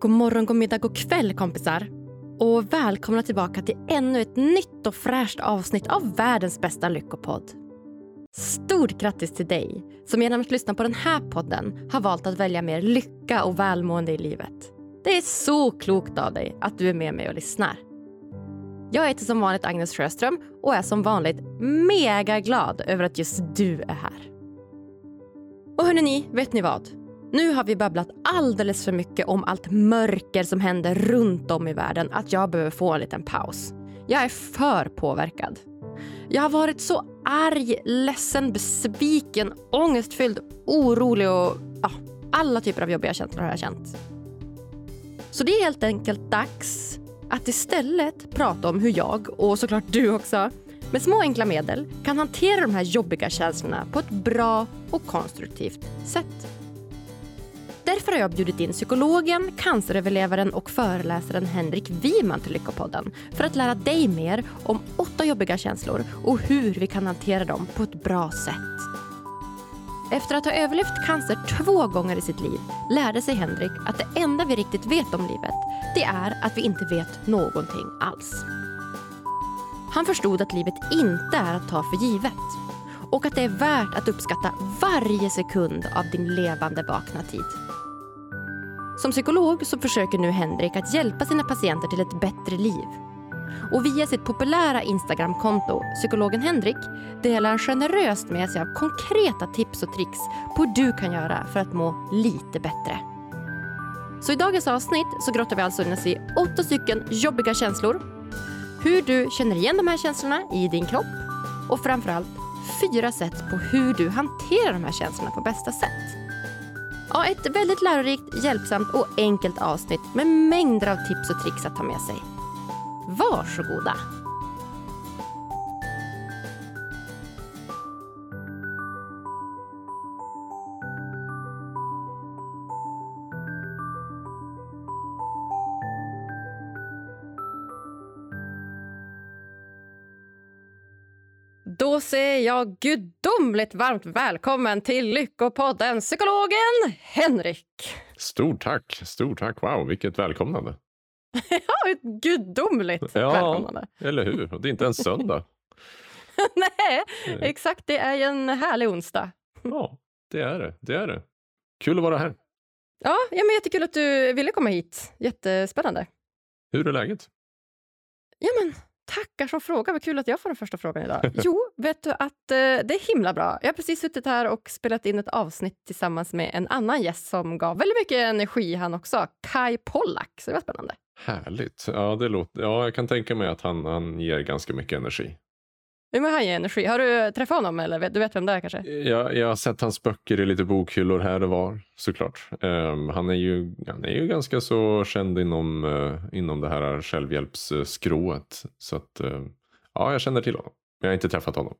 God morgon, god middag, god kväll kompisar. Och välkomna tillbaka till ännu ett nytt och fräscht avsnitt av världens bästa lyckopodd. Stort grattis till dig som genom att lyssna på den här podden har valt att välja mer lycka och välmående i livet. Det är så klokt av dig att du är med mig och lyssnar. Jag heter som vanligt Agnes Sjöström och är som vanligt mega glad över att just du är här. Och hörni vet ni vad? Nu har vi babblat alldeles för mycket om allt mörker som händer runt om i världen att jag behöver få en liten paus. Jag är för påverkad. Jag har varit så arg, ledsen, besviken, ångestfylld, orolig och ja, alla typer av jobbiga känslor har jag känt. Så det är helt enkelt dags att istället prata om hur jag, och såklart du också, med små enkla medel kan hantera de här jobbiga känslorna på ett bra och konstruktivt sätt. Därför har jag bjudit in psykologen, canceröverlevaren och föreläsaren Henrik Wiman till Lyckopodden för att lära dig mer om åtta jobbiga känslor och hur vi kan hantera dem på ett bra sätt. Efter att ha överlevt cancer två gånger i sitt liv lärde sig Henrik att det enda vi riktigt vet om livet det är att vi inte vet någonting alls. Han förstod att livet inte är att ta för givet och att det är värt att uppskatta varje sekund av din levande vakna tid. Som psykolog så försöker nu Henrik att hjälpa sina patienter till ett bättre liv. Och via sitt populära Instagramkonto, psykologen Henrik, delar han generöst med sig av konkreta tips och tricks på hur du kan göra för att må lite bättre. Så i dagens avsnitt så grottar vi alltså in oss i åtta stycken jobbiga känslor, hur du känner igen de här känslorna i din kropp och framförallt fyra sätt på hur du hanterar de här känslorna på bästa sätt. Ja, ett väldigt lärorikt, hjälpsamt och enkelt avsnitt med mängder av tips och tricks att ta med sig. Varsågoda! Säger jag gudomligt varmt välkommen till Lyckopodden, psykologen Henrik. Stort tack, stort tack. Wow, vilket välkomnande. ja, ett gudomligt ja, välkomnande. eller hur? Det är inte ens söndag. Nej, exakt. Det är en härlig onsdag. ja, det är det. Det är det. Kul att vara här. Ja, ja men jättekul att du ville komma hit. Jättespännande. Hur är läget? Ja, men Tackar som frågar. Vad kul att jag får den första frågan idag. Jo, vet du att eh, det är himla bra. Jag har precis suttit här och spelat in ett avsnitt tillsammans med en annan gäst som gav väldigt mycket energi han också. Kai Pollak. Så det var spännande. Härligt. Ja, det låter, ja jag kan tänka mig att han, han ger ganska mycket energi. Hur han ger energi? Har du träffat honom eller du vet vem det är kanske? Jag, jag har sett hans böcker i lite bokhyllor här och var såklart. Um, han, är ju, han är ju ganska så känd inom, uh, inom det här självhjälpsskrået. Så att, uh, ja, jag känner till honom. men Jag har inte träffat honom.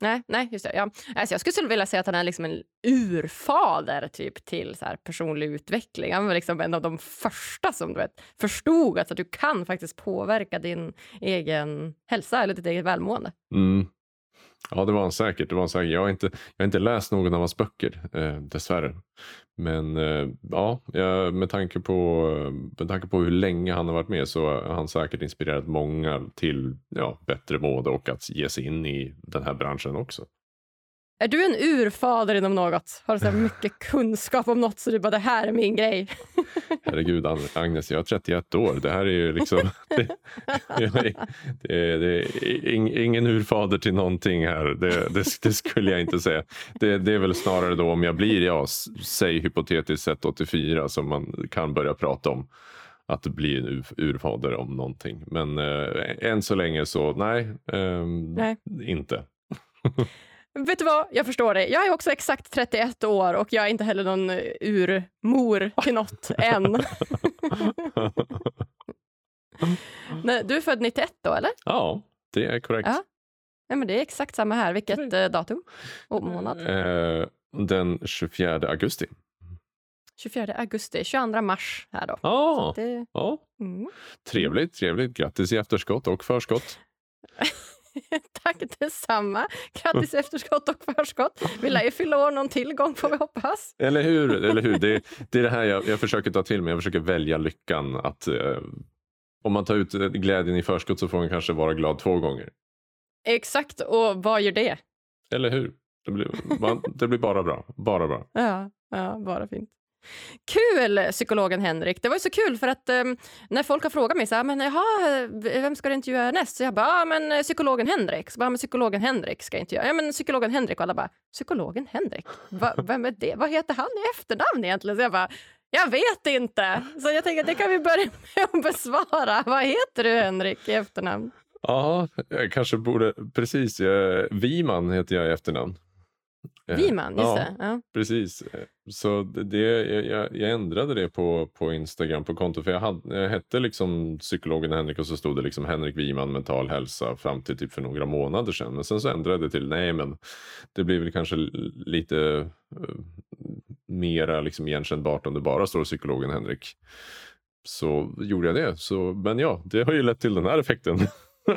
Nej, nej just det. Ja. Alltså jag skulle vilja säga att han är liksom en urfader typ, till så här personlig utveckling. Han var liksom en av de första som du vet, förstod att du kan faktiskt påverka din egen hälsa eller ditt eget välmående. Mm. Ja, det var han säkert. Det var han säkert. Jag, har inte, jag har inte läst någon av hans böcker, eh, dessvärre. Men eh, ja, med, tanke på, med tanke på hur länge han har varit med så har han säkert inspirerat många till ja, bättre mående och att ge sig in i den här branschen också. Är du en urfader inom något? Har du så mycket kunskap om något så du bara, det här är min grej? Herregud, Agnes, jag är 31 år. Det här är ju liksom... Det, det, det är ingen urfader till någonting här. Det, det, skulle jag inte säga. Det, är väl snarare då om jag blir, ja, säg hypotetiskt sett 84 som man kan börja prata om att det blir en ur, urfader om någonting. Men eh, än så länge så nej, eh, nej. inte. Vet du vad, jag förstår dig. Jag är också exakt 31 år och jag är inte heller någon urmor till något än. Nej, du är född 91 då, eller? Ja, det är korrekt. Ja. Ja, men det är exakt samma här. Vilket eh, datum och månad? Eh, den 24 augusti. 24 augusti, 22 mars här då. Ah, det... ja. Mm. Trevligt, trevligt. Grattis i efterskott och förskott. Tack detsamma. Grattis efterskott och förskott. Vi lär ju fylla år någon till gång får vi hoppas. Eller hur? Eller hur? Det, det är det här jag, jag försöker ta till mig. Jag försöker välja lyckan. Att, eh, om man tar ut glädjen i förskott så får man kanske vara glad två gånger. Exakt, och vad gör det? Eller hur? Det blir, man, det blir bara bra. Bara bra. Ja, ja bara fint. Kul, psykologen Henrik. Det var ju så kul för att um, när folk har frågat mig så här, ah, men jaha, vem ska du intervjua härnäst? Så jag bara, ah, men eh, psykologen Henrik. Så bara, ah, men psykologen Henrik ska jag intervjua. Ja men psykologen Henrik. Och alla bara, psykologen Henrik? Va, vem är det? Vad heter han i efternamn egentligen? Så jag bara, jag vet inte. Så jag tänker att det kan vi börja med att besvara. Vad heter du Henrik i efternamn? Ja, jag kanske borde, precis. Viman heter jag i efternamn. Eh, Wiman, just ja, det. Ja. Precis. Så det, jag, jag, ändrade det på, på Instagram på konto för jag, hade, jag hette liksom psykologen Henrik och så stod det liksom Henrik Wiman mental hälsa fram till typ för några månader sedan. Men sen så ändrade jag det till nej men det blir väl kanske lite uh, mera liksom igenkännbart om det bara står psykologen Henrik. Så gjorde jag det. Så, men ja, det har ju lett till den här effekten.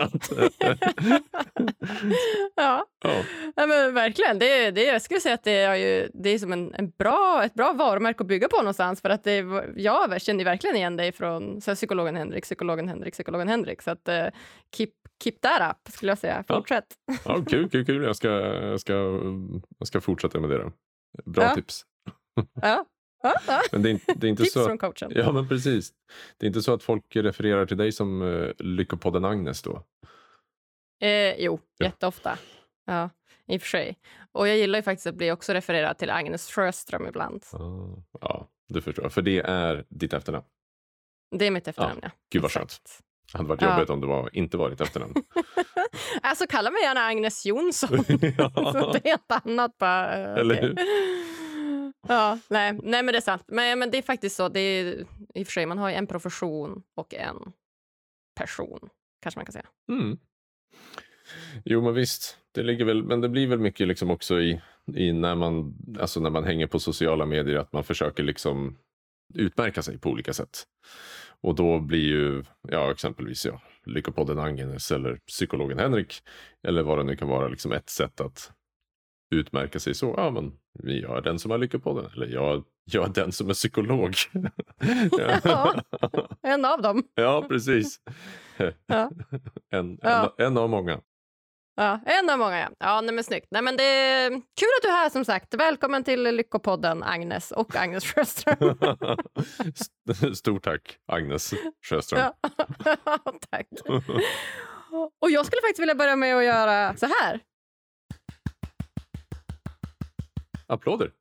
ja. ja. ja men verkligen. Det, det, jag skulle säga att det är, ju, det är som en, en bra, ett bra varumärke att bygga på någonstans. För att det, jag känner verkligen igen dig från så psykologen Henrik, psykologen Henrik, psykologen Henrik. Så att, uh, keep, keep that up, skulle jag säga. Fortsätt. Ja, ja kul, kul, kul. Jag ska, jag, ska, jag ska fortsätta med det. Då. Bra ja. tips. ja, men det är, det är inte Tips så, från coachen. Ja, men precis. Det är inte så att folk refererar till dig som uh, Lyckopodden Agnes då? Eh, jo, ja. jätteofta. Ja, i och för sig. Och jag gillar ju faktiskt att bli också refererad till Agnes Sjöström ibland. Ah, ja, det förstår jag. För det är ditt efternamn? Det är mitt efternamn, ja. ja. Gud vad skönt. Det hade varit jobbigt ja. om det var, inte var ditt efternamn. alltså kalla mig gärna Agnes Jonsson. ja. Något helt annat bara. Eller okay. hur? Ja, nej, nej, men det är sant. Men, men det är faktiskt så. Det är, I och för sig, man har ju en profession och en person, kanske man kan säga. Mm. Jo, men visst. Det ligger väl, men det blir väl mycket liksom också i, i när, man, alltså när man hänger på sociala medier att man försöker liksom utmärka sig på olika sätt. Och då blir ju, ja exempelvis ja, Lyckopodden Agnes eller psykologen Henrik eller vad det nu kan vara, liksom ett sätt att utmärka sig så. Ja, men jag är den som har Lyckopodden. Eller jag, jag är den som är psykolog. ja, en av dem. ja, precis. Ja. En, ja. En, en, av många. Ja, en av många. Ja, ja nej, men snyggt. Nej, men det är kul att du är här som sagt. Välkommen till Lyckopodden Agnes och Agnes Sjöström. Stort tack Agnes Sjöström. Tack. Och jag skulle faktiskt vilja börja med att göra så här. Applåder.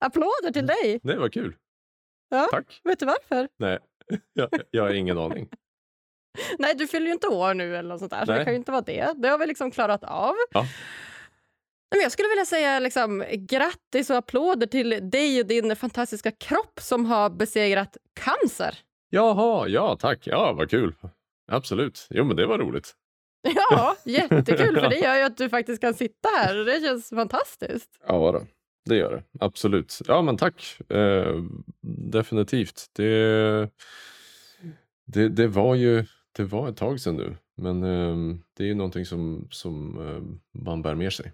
Applåder till dig. Nej, vad kul. Ja, Tack. Vet du varför? Nej, jag, jag har ingen aning. Nej, du fyller ju inte år nu eller något sånt där, så det kan ju inte vara det. Det har vi liksom klarat av. Ja. Men jag skulle vilja säga liksom, grattis och applåder till dig och din fantastiska kropp som har besegrat cancer. Jaha, ja tack. Ja, vad kul. Absolut. Jo, men det var roligt. Ja, jättekul, för det gör ju att du faktiskt kan sitta här och det känns fantastiskt. Ja, då. Det gör det. Absolut. Ja, men tack. Eh, definitivt. Det, det, det, var ju det var ett tag sedan nu, men eh, det är ju någonting som, som eh, man bär med sig.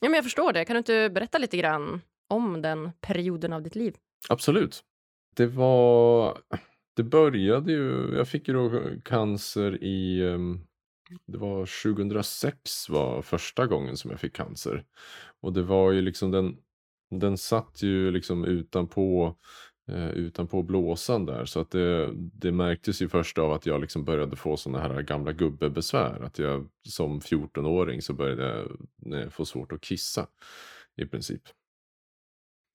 Ja, men jag förstår det. Kan du inte berätta lite grann om den perioden av ditt liv? Absolut. Det var... Det började ju... Jag fick ju då cancer i ehm, det var 2006 var första gången som jag fick cancer. Och det var ju liksom den, den satt ju liksom utanpå, eh, utanpå blåsan där. Så att det, det märktes ju först av att jag liksom började få sådana här gamla gubbebesvär. Att jag som 14-åring så började jag få svårt att kissa i princip.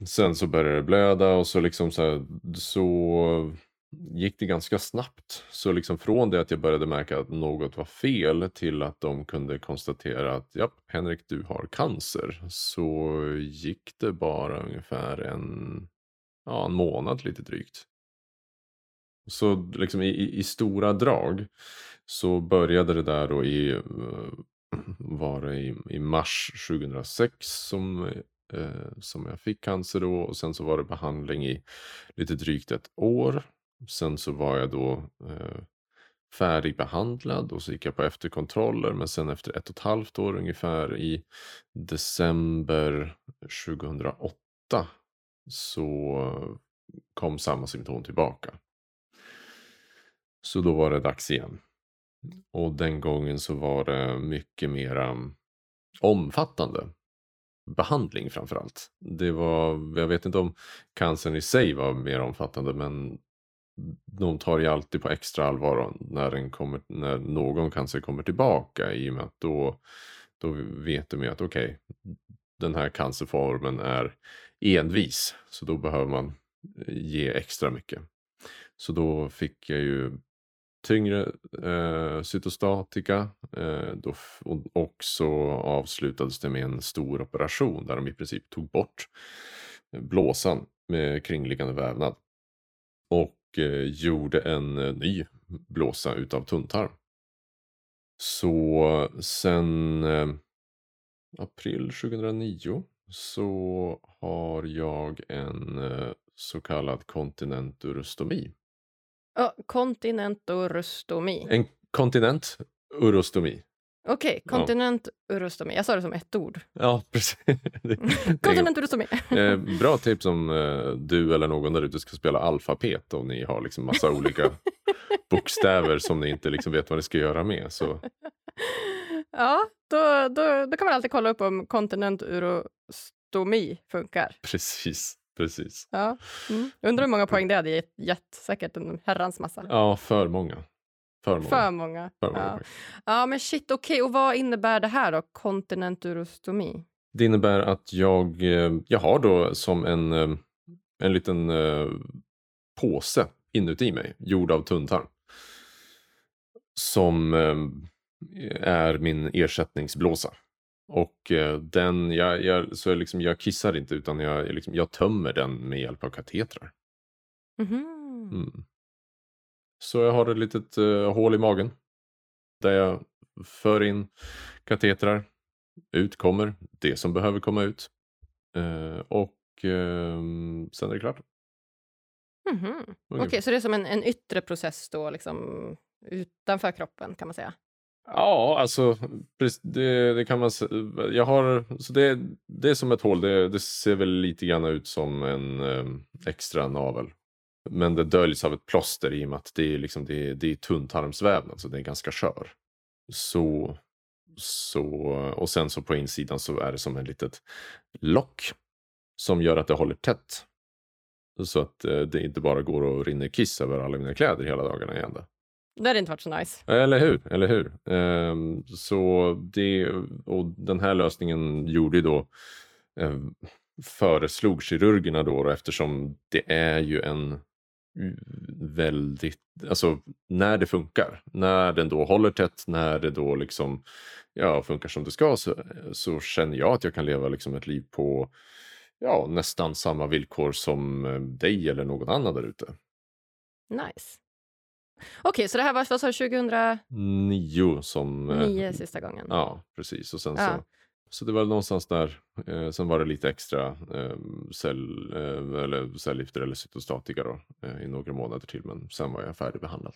Sen så började det blöda och så liksom så, här, så gick det ganska snabbt. Så liksom från det att jag började märka att något var fel till att de kunde konstatera att ja, Henrik, du har cancer. Så gick det bara ungefär en, ja, en månad lite drygt. Så liksom i, i stora drag så började det där då i, eh, var det i, i mars 2006 som eh, som jag fick cancer då och sen så var det behandling i lite drygt ett år Sen så var jag då eh, färdigbehandlad och så gick jag på efterkontroller men sen efter ett och ett halvt år ungefär i december 2008 så kom samma symptom tillbaka. Så då var det dags igen. Och den gången så var det mycket mera omfattande behandling framför allt. Det var, jag vet inte om cancern i sig var mer omfattande men de tar ju alltid på extra allvar när, den kommer, när någon cancer kommer tillbaka i och med att då, då vet de ju att okej, okay, den här cancerformen är envis så då behöver man eh, ge extra mycket. Så då fick jag ju tyngre eh, cytostatika. Eh, då, och så avslutades det med en stor operation där de i princip tog bort eh, blåsan med kringliggande vävnad. Och gjorde en eh, ny blåsa utav tunntarm. Så sen eh, april 2009 så har jag en eh, så kallad kontinenturostomi. Ja, kontinenturostomi. En kontinenturostomi. Okej, okay, kontinenturostomi. Jag sa det som ett ord. Ja, precis. kontinenturostomi. eh, bra tips om eh, du eller någon där ute ska spela alfabet och ni har liksom massa olika bokstäver som ni inte liksom vet vad ni ska göra med. Så. Ja, då, då, då kan man alltid kolla upp om kontinenturostomi funkar. Precis. Precis. Ja. Mm. Undrar hur många poäng det hade gett. Säkert en herrans massa. Ja, för många. För många. För många. För många ja. ja, men shit, okej. Okay. Och vad innebär det här då? Kontinenturostomi? Det innebär att jag, eh, jag har då som en, eh, en liten uh, påse inuti mig, gjord av tunntarm. Som är min ersättningsblåsa. Och eh, den, jag, jag, så jag, liksom, jag kissar inte utan jag, jag, liksom, jag tömmer den med hjälp av katetrar. Mm. Mm. Så jag har ett litet uh, hål i magen. Där jag för in katetrar. Ut kommer det som behöver komma ut. Uh, och uh, sen är det klart. Mm -hmm. Okej, okay, så det är som en, en yttre process då, liksom utanför kroppen kan man säga? Ja, alltså det, det kan man. Jag har, så det, det är som ett hål. Det, det ser väl lite grann ut som en eh, extra navel. Men det döljs av ett plåster i och med att det är, liksom, det, det är tunntarmsvävnad så det är ganska skör. Så, så, och sen så på insidan så är det som ett litet lock som gör att det håller tätt. Så att eh, det inte bara går och rinner kiss över alla mina kläder hela dagarna igen. Det hade inte varit så nice. Eller hur? Eller hur? Um, så det, och den här lösningen gjorde då um, föreslog kirurgerna då, då eftersom det är ju en väldigt, alltså när det funkar, när den då håller tätt, när det då liksom ja, funkar som det ska så, så känner jag att jag kan leva liksom ett liv på ja, nästan samma villkor som eh, dig eller någon annan där ute. Nice. Okej, så det här var vad sa du, 2009 som... Eh, Nio sista gången. Ja, precis. Och sen Ja. så, så det var någonstans där. Eh, sen var det lite extra eh, cell, eh, eller cellgifter eller cytostatika då, eh, i några månader till. Men sen var jag färdigbehandlad.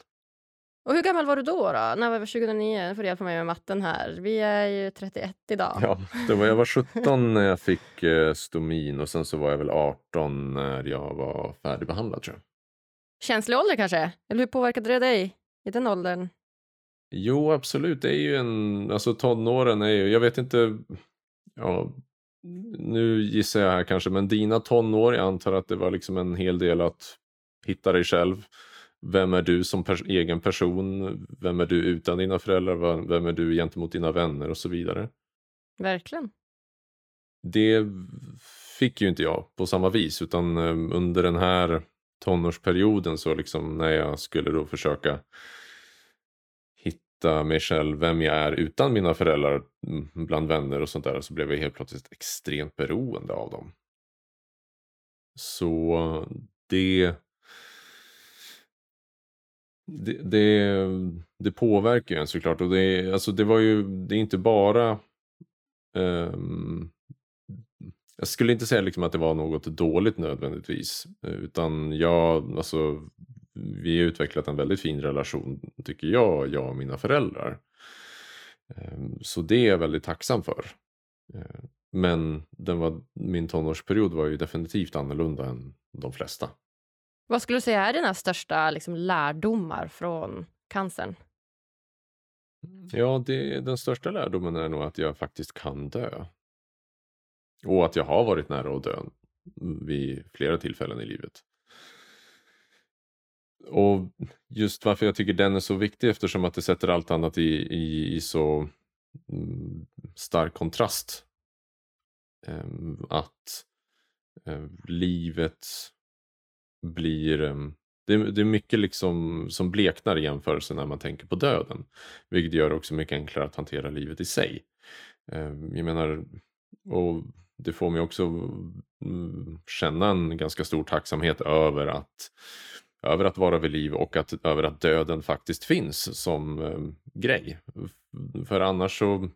Och hur gammal var du då? då? När var det 2009? Nu får du hjälpa mig med matten här. Vi är ju 31 idag. Ja, det var, jag var 17 när jag fick eh, stomin och sen så var jag väl 18 när jag var färdigbehandlad tror jag. Känslig ålder kanske? Eller hur påverkade det dig i den åldern? Jo, absolut. Det är ju en, alltså tonåren är ju, jag vet inte, ja, nu gissar jag här kanske, men dina tonår, jag antar att det var liksom en hel del att hitta dig själv. Vem är du som pers egen person? Vem är du utan dina föräldrar? Vem är du gentemot dina vänner och så vidare? Verkligen. Det fick ju inte jag på samma vis, utan um, under den här tonårsperioden så liksom när jag skulle då försöka hitta mig själv, vem jag är utan mina föräldrar mm, bland vänner och sånt där så blev jag helt plötsligt extremt beroende av dem. Så det det, det, det påverkar ju en såklart och det, alltså det var ju, det är inte bara um, jag skulle inte säga liksom att det var något dåligt nödvändigtvis. Utan jag, alltså vi har utvecklat en väldigt fin relation, tycker jag, jag och mina föräldrar. Ehm, så det är jag väldigt tacksam för. Ehm, men den var, min tonårsperiod var ju definitivt annorlunda än de flesta. Vad skulle du säga är dina största liksom, lärdomar från cancern? Ja, det, den största lärdomen är nog att jag faktiskt kan dö. Och att jag har varit nära att dö vid flera tillfällen i livet. Och just varför jag tycker den är så viktig eftersom att det sätter allt annat i, i, i så mm, stark kontrast. Ehm, att ehm, livet blir ehm, det, det, är mycket liksom som bleknar i jämförelse när man tänker på döden. Vilket gör det också mycket enklare att hantera livet i sig. Jag menar, och det får mig också mm, känna en ganska stor tacksamhet över att över att vara vid liv och att, över att döden faktiskt finns som eh, grej. För annars så,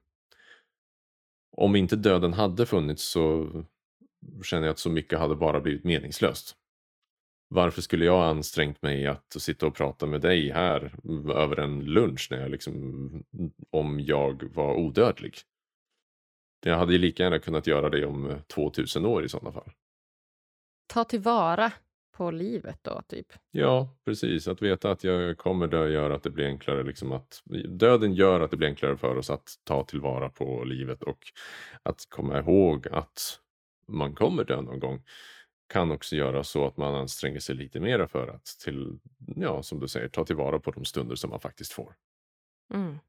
om inte döden hade funnits så känner jag att så mycket hade bara blivit meningslöst. Varför skulle jag ansträngt mig att sitta och prata med dig här över en lunch när jag liksom, om jag var odödlig? Jag hade ju lika gärna kunnat göra det om 2000 år i sådana fall. Ta tillvara på livet då, typ? Ja, precis. Att veta att jag kommer dö gör att det blir enklare. Liksom att, döden gör att det blir enklare för oss att ta tillvara på livet och att komma ihåg att man kommer dö någon gång kan också göra så att man anstränger sig lite mera för att till, ja, som du säger, ta tillvara på de stunder som man faktiskt får. Mm.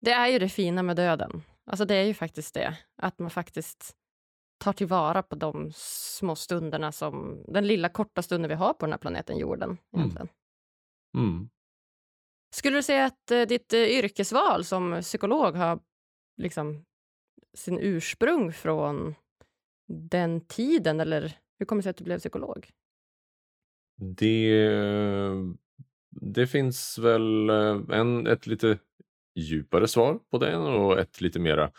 Det är ju det fina med döden. Alltså det är ju faktiskt det, att man faktiskt tar tillvara på de små stunderna som, den lilla korta stunden vi har på den här planeten jorden. Mm. Egentligen. Mm. Mm. Skulle du säga att uh, ditt uh, yrkesval som psykolog har liksom sin ursprung från den tiden, eller hur kommer det sig att du blev psykolog? Det, det finns väl eh, en, ett lite djupare svar på det och ett lite mera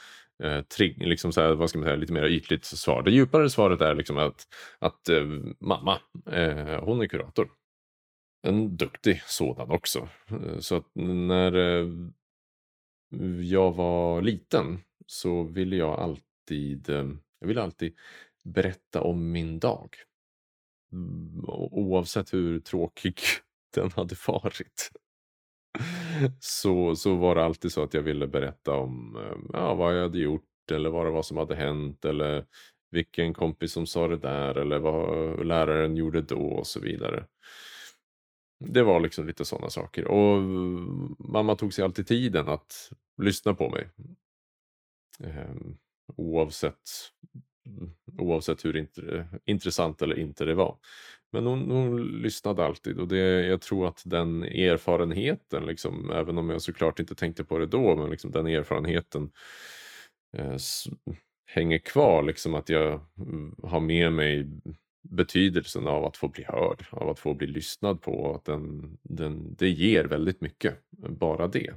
eh, trig, liksom så här, vad ska man säga, lite mer ytligt svar. Det djupare svaret är liksom att, att eh, mamma, eh, hon är kurator. En duktig sådan också. Eh, så att när eh, jag var liten så ville jag alltid, eh, jag ville alltid berätta om min dag. Mm, oavsett hur tråkig den hade varit så, så var det alltid så att jag ville berätta om eh, ja, vad jag hade gjort eller vad det var som hade hänt eller vilken kompis som sa det där eller vad läraren gjorde då och så vidare. Det var liksom lite sådana saker och mamma tog sig alltid tiden att lyssna på mig. Ehm, oavsett, oavsett hur intressant eller inte det var. Men hon, hon lyssnade alltid och det, jag tror att den erfarenheten, liksom, även om jag såklart inte tänkte på det då, men liksom den erfarenheten eh, hänger kvar. Liksom att jag mm, har med mig betydelsen av att få bli hörd, av att få bli lyssnad på. Att den, den, det ger väldigt mycket, bara det.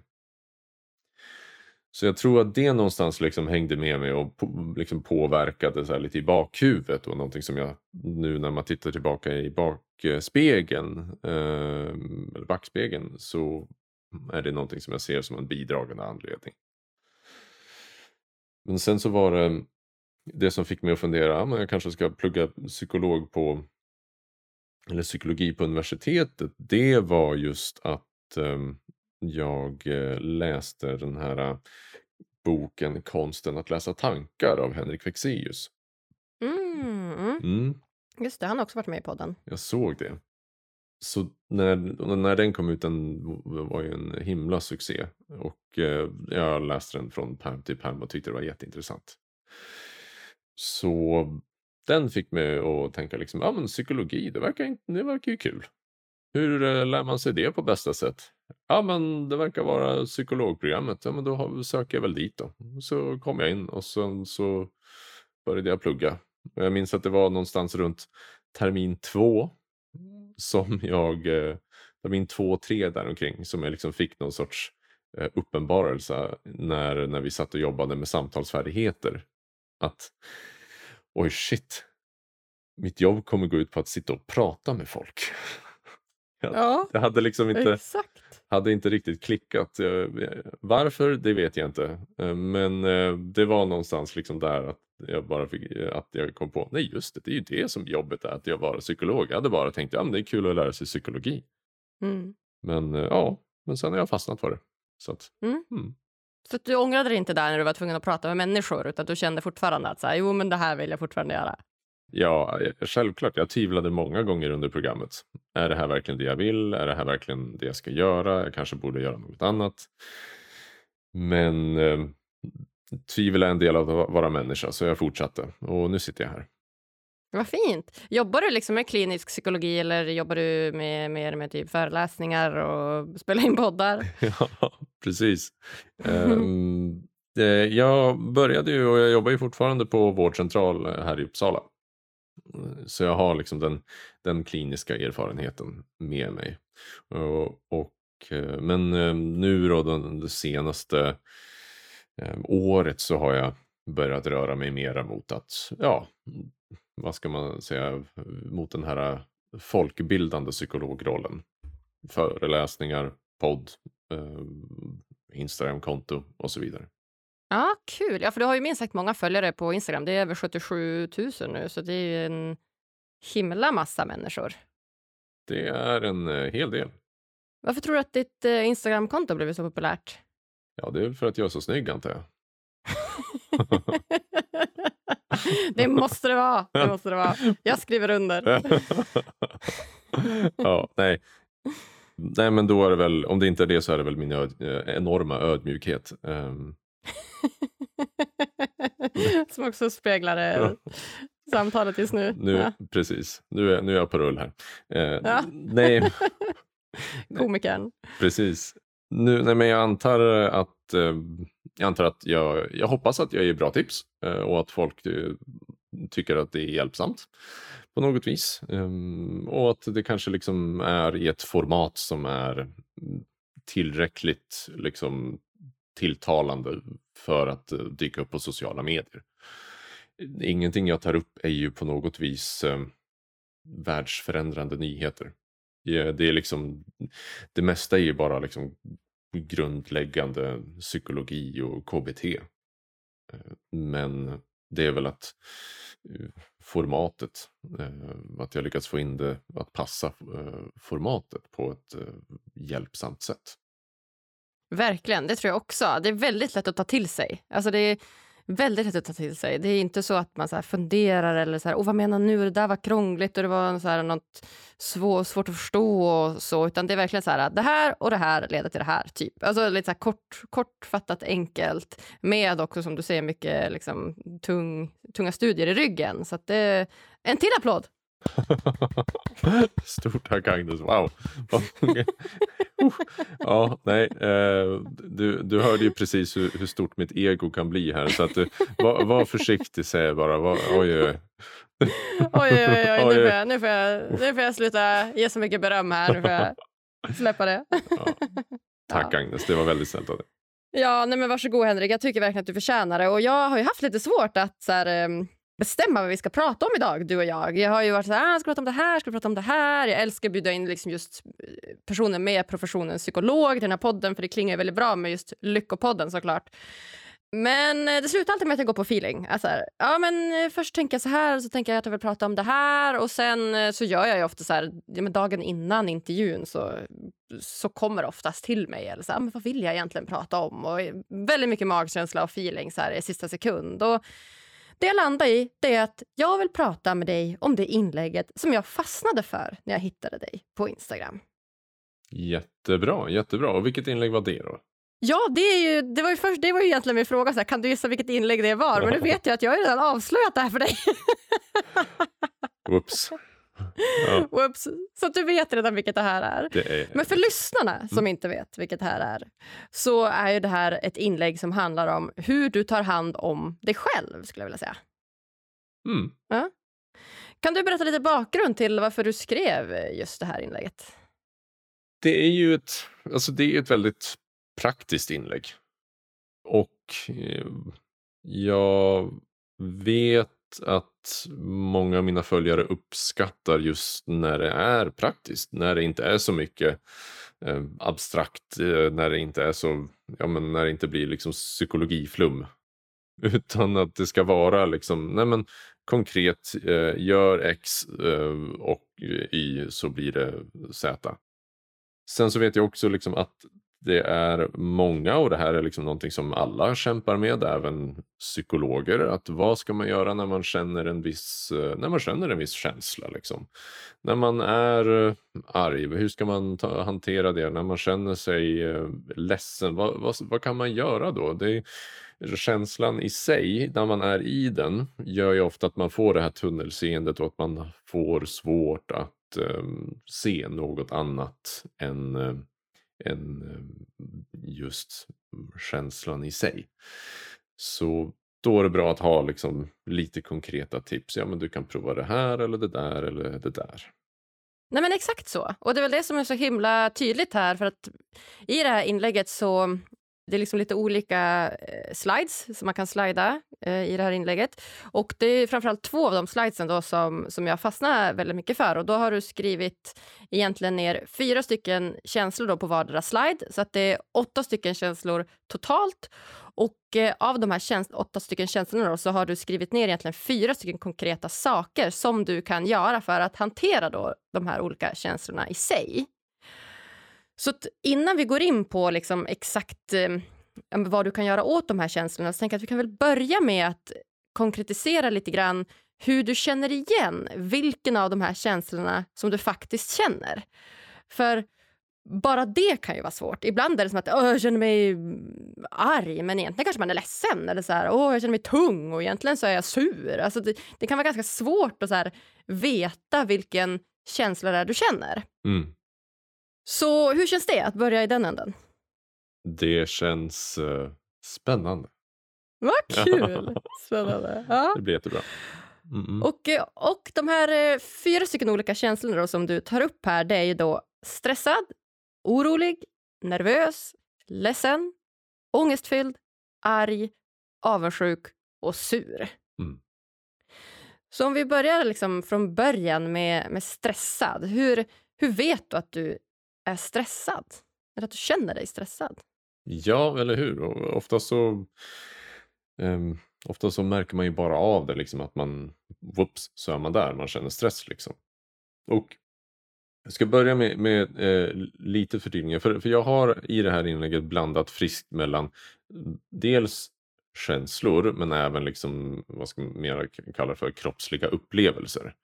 Så jag tror att det någonstans liksom hängde med mig och liksom påverkade så lite i bakhuvudet och någonting som jag nu när man tittar tillbaka i bakspegeln, eh, eller backspegeln, så är det någonting som jag ser som en bidragande anledning. Men sen så var det det som fick mig att fundera, ah, men jag kanske ska plugga psykolog på eller psykologi på universitetet, det var just att um, jag eh, läste den här eh, boken Konsten att läsa tankar av Henrik Fexeus. Mm, mm. Mm. Just det, han har också varit med i podden. Jag såg det. Så när, när den kom ut, den var ju en himla succé. Och eh, jag läste den från perm till perm och tyckte det var jätteintressant. Så den fick mig att tänka liksom, ja men psykologi, det verkar, det verkar ju kul. Hur lär man sig det på bästa sätt? Ja, men det verkar vara psykologprogrammet. Ja, men då söker jag väl dit då. Så kom jag in och sen så började jag plugga. Jag minns att det var någonstans runt termin två som jag, eh, termin två, tre däromkring, som jag liksom fick någon sorts eh, uppenbarelse när, när vi satt och jobbade med samtalsfärdigheter. Att oj shit, mitt jobb kommer gå ut på att sitta och prata med folk. Ja, Jag hade liksom inte, exakt. Hade inte riktigt klickat. Jag- Varför, det vet jag inte. Eh, Men eh, det var någonstans liksom där att jag bara fick, att jag kom på, nej just det, det är ju det som jobbet är, att jag var psykolog. Jag hade bara tänkt, ja men det är kul att lära sig psykologi. Mm. Men eh, ja, men sen har jag fastnat för det. Så att, Mm. mm. Så du ångrade dig inte där när du var tvungen att prata med människor utan du kände fortfarande att så här, jo men det här vill jag fortfarande göra. Ja, eh, självklart. Jag tvivlade många gånger under programmet. Är det här verkligen det jag vill? Är det här verkligen det jag ska göra? Jag kanske borde göra något annat. Men eh, tvivel är en del av att vara människa, så jag fortsatte. Och nu sitter jag här. Vad fint. Jobbar du liksom med klinisk psykologi eller jobbar du med, mer med typ föreläsningar och spela in poddar? Ja, precis. Eh, jag började ju och jag jobbar ju fortfarande på vårdcentral eh, här i Uppsala. Så jag har liksom den, den kliniska erfarenheten med mig. Och, och, eh, men eh, nu då, det senaste eh, året så har jag börjat röra mig mera mot att, ja, vad ska man säga, mot den här folkbildande psykologrollen. Föreläsningar, podd, Instagramkonto och så vidare. Ja, kul. Ja, för du har ju minst sagt många följare på Instagram. Det är över 77 000 nu, så det är ju en himla massa människor. Det är en eh, hel del. Varför tror du att ditt eh, Instagramkonto blivit så populärt? Ja, det är väl för att jag är så snygg antar jag. det måste det vara. Det måste det vara. Jag skriver under. ja, nej. Nej, men då är det väl, om det inte är det så är det väl min öd, eh, enorma ödmjukhet. Ehm, Som också speglar eh, samtalet just nu. nu, Ja. Precis, nu är, nu är jag på rull här. Eh, Ja. Nej, Komikern. Precis. Nu, nej, men jag antar att, eh, jag, antar att jag, jag hoppas att jag ger bra tips eh, och att folk eh, tycker att det är hjälpsamt på något vis. Ehm, och att det kanske liksom är i ett format som är tillräckligt liksom, tilltalande för att eh, dyka upp på sociala medier. Ingenting jag tar upp är ju på något vis eh, världsförändrande nyheter. Det är liksom, det mesta är ju bara liksom grundläggande psykologi och KBT. Eh, men det är väl att eh, formatet, att jag lyckats få in det att passa formatet på ett hjälpsamt sätt. Verkligen, det tror jag också. Det är väldigt lätt att ta till sig. Alltså det är väldigt lätt att ta till sig. Det är inte så att man så här funderar eller så här, oh, vad menar nu, det där var krångligt och det var så här något svår, svårt att förstå och så, utan det är verkligen så här, det här och det här leder till det här, typ. Alltså lite så här kort, kortfattat, enkelt, med också som du säger mycket liksom, tung, tunga studier i ryggen. Så att det, en till applåd! Stort tack Agnes, wow. Ja, nej, eh, du, du hörde ju precis hur, hur stort mitt ego kan bli här så att du, var, var försiktig säger jag bara. Var, oj, oj. Oj, oj, oj. Nu, får jag, nu, får jag, nu får jag sluta ge så mycket beröm här. Nu får jag släppa det. Ja. Tack Agnes, det var väldigt snällt av dig. Ja, nej men varsågod Henrik. Jag tycker verkligen att du förtjänar det. Och jag har ju haft lite svårt att så här, em, bestämma vad vi ska prata om idag, du och jag. Jag har ju varit så här, ah, ska prata om det här, ska prata om det här. Jag älskar att bjuda in liksom just eh, personer med professionen psykolog till den här podden, för det klingar väldigt bra med just Lyckopodden såklart. Men eh, det slutar alltid med att jag går på feeling. Alltså, här, ja, men eh, först tänker jag så här, så tänker jag att jag vill prata om det här och sen så gör jag ju ofta så här, ja, men dagen innan intervjun så, så kommer det oftast till mig. Eller så här, ah, men vad vill jag egentligen prata om? Och väldigt mycket magkänsla och feeling så här, i sista sekund. Och det jag landar i det är att jag vill prata med dig om det inlägget som jag fastnade för när jag hittade dig på Instagram. Jättebra, jättebra. Och vilket inlägg var det då? Ja, det, är ju, det, var ju först, det var ju egentligen min fråga. Så här, kan du gissa vilket inlägg det var? Men nu vet jag att jag har redan avslöjat det här för dig. Whoops. Ja, Whoops. Så att du vet redan vilket det här är. det är... Men för lyssnarna som inte vet vilket det här är så är ju det här ett inlägg som handlar om hur du tar hand om dig själv, skulle jag vilja säga. Mm. Kan du berätta lite bakgrund till varför du skrev just det här inlägget? Det är ju ett, alltså det är ett väldigt praktiskt inlägg. Och eh, jag vet att, många av mina följare uppskattar just när det är praktiskt, när det inte är så mycket eh, abstrakt, eh, när det inte är så, ja men när det inte blir liksom psykologiflum. Utan att det ska vara liksom, nej men konkret, eh, gör X eh, och Y så blir det Z. Sen så vet jag också liksom att det är många och det här är liksom någonting som alla kämpar med, även psykologer. Att vad ska man göra när man känner en viss, eh, när man känner en viss känsla? Liksom? När man är eh, arg, hur ska man ta, hantera det? När man känner sig eh, ledsen, vad, vad, vad kan man göra då? Det, känslan i sig, när man är i den, gör ju ofta att man får det här tunnelseendet och att man får svårt att um, se något annat än än eh, just känslan i sig. Så då är det bra att ha liksom lite konkreta tips. Ja, men du kan prova det här eller det där eller det där. Nej men exakt så. Och det är väl det som är så himla tydligt här för att i det här inlägget så det är liksom lite olika eh, slides som man kan slida eh, i det här inlägget. Och det är framförallt två av de slidesen då som, som jag fastnar väldigt mycket för. Och då har du skrivit egentligen ner fyra stycken känslor då på vardera slide. Så att det är åtta stycken känslor totalt. Och eh, av de här åtta stycken känslorna då, så har du skrivit ner egentligen fyra stycken konkreta saker som du kan göra för att hantera då de här olika känslorna i sig. Så innan vi går in på liksom exakt eh, vad du kan göra åt de här känslorna så tänker jag att vi kan väl börja med att konkretisera lite grann hur du känner igen vilken av de här känslorna som du faktiskt känner. För bara det kan ju vara svårt. Ibland är det som att jag känner mig arg, men egentligen kanske man är ledsen. Eller så här, Åh, jag känner mig tung och egentligen så är jag sur. Alltså det, det kan vara ganska svårt att så här, veta vilken känsla det är du känner. Mm. Så hur känns det att börja i den änden? Det känns uh, spännande. Vad kul! Spännande. Ja. Det blir jättebra. Mm. Och, eh, och de här eh, fyra stycken olika känslorna då, som du tar upp här, det är ju då stressad, orolig, nervös, ledsen, ångestfylld, arg, avundsjuk och sur. Mm. Så om vi börjar liksom från början med, med stressad. Hur, hur vet du att du är stressad? Eller att du känner dig stressad? Ja, eller hur? ofta så, um, ofta så märker man ju bara av det, liksom att man, whoops, så är man där, man känner stress liksom. Och jag ska börja med, med eh, lite förtydligningar, för, för jag har i det här inlägget blandat friskt mellan eh, dels känslor men även liksom, vad ska man mer kalla för, kroppsliga upplevelser.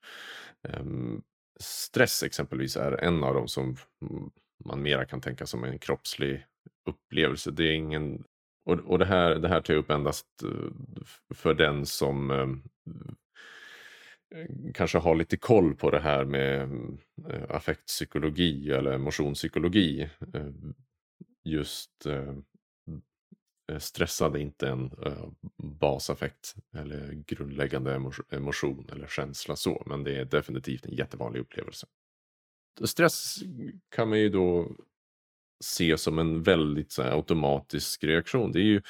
Um, stress exempelvis är en av dem som man mera kan tänka som en kroppslig upplevelse. Det är ingen och, och det, här, det här tar jag upp endast eh, för den som ehm, eh, kanske har lite koll på det här med eh, affektpsykologi eller emotionspsykologi. Eh, just Eh, stressad är inte en eh, basaffekt eller grundläggande emotion eller känsla så, men det är definitivt en jättevanlig upplevelse. Stress kan man ju då se som en väldigt så här, automatisk reaktion. Det är, ju,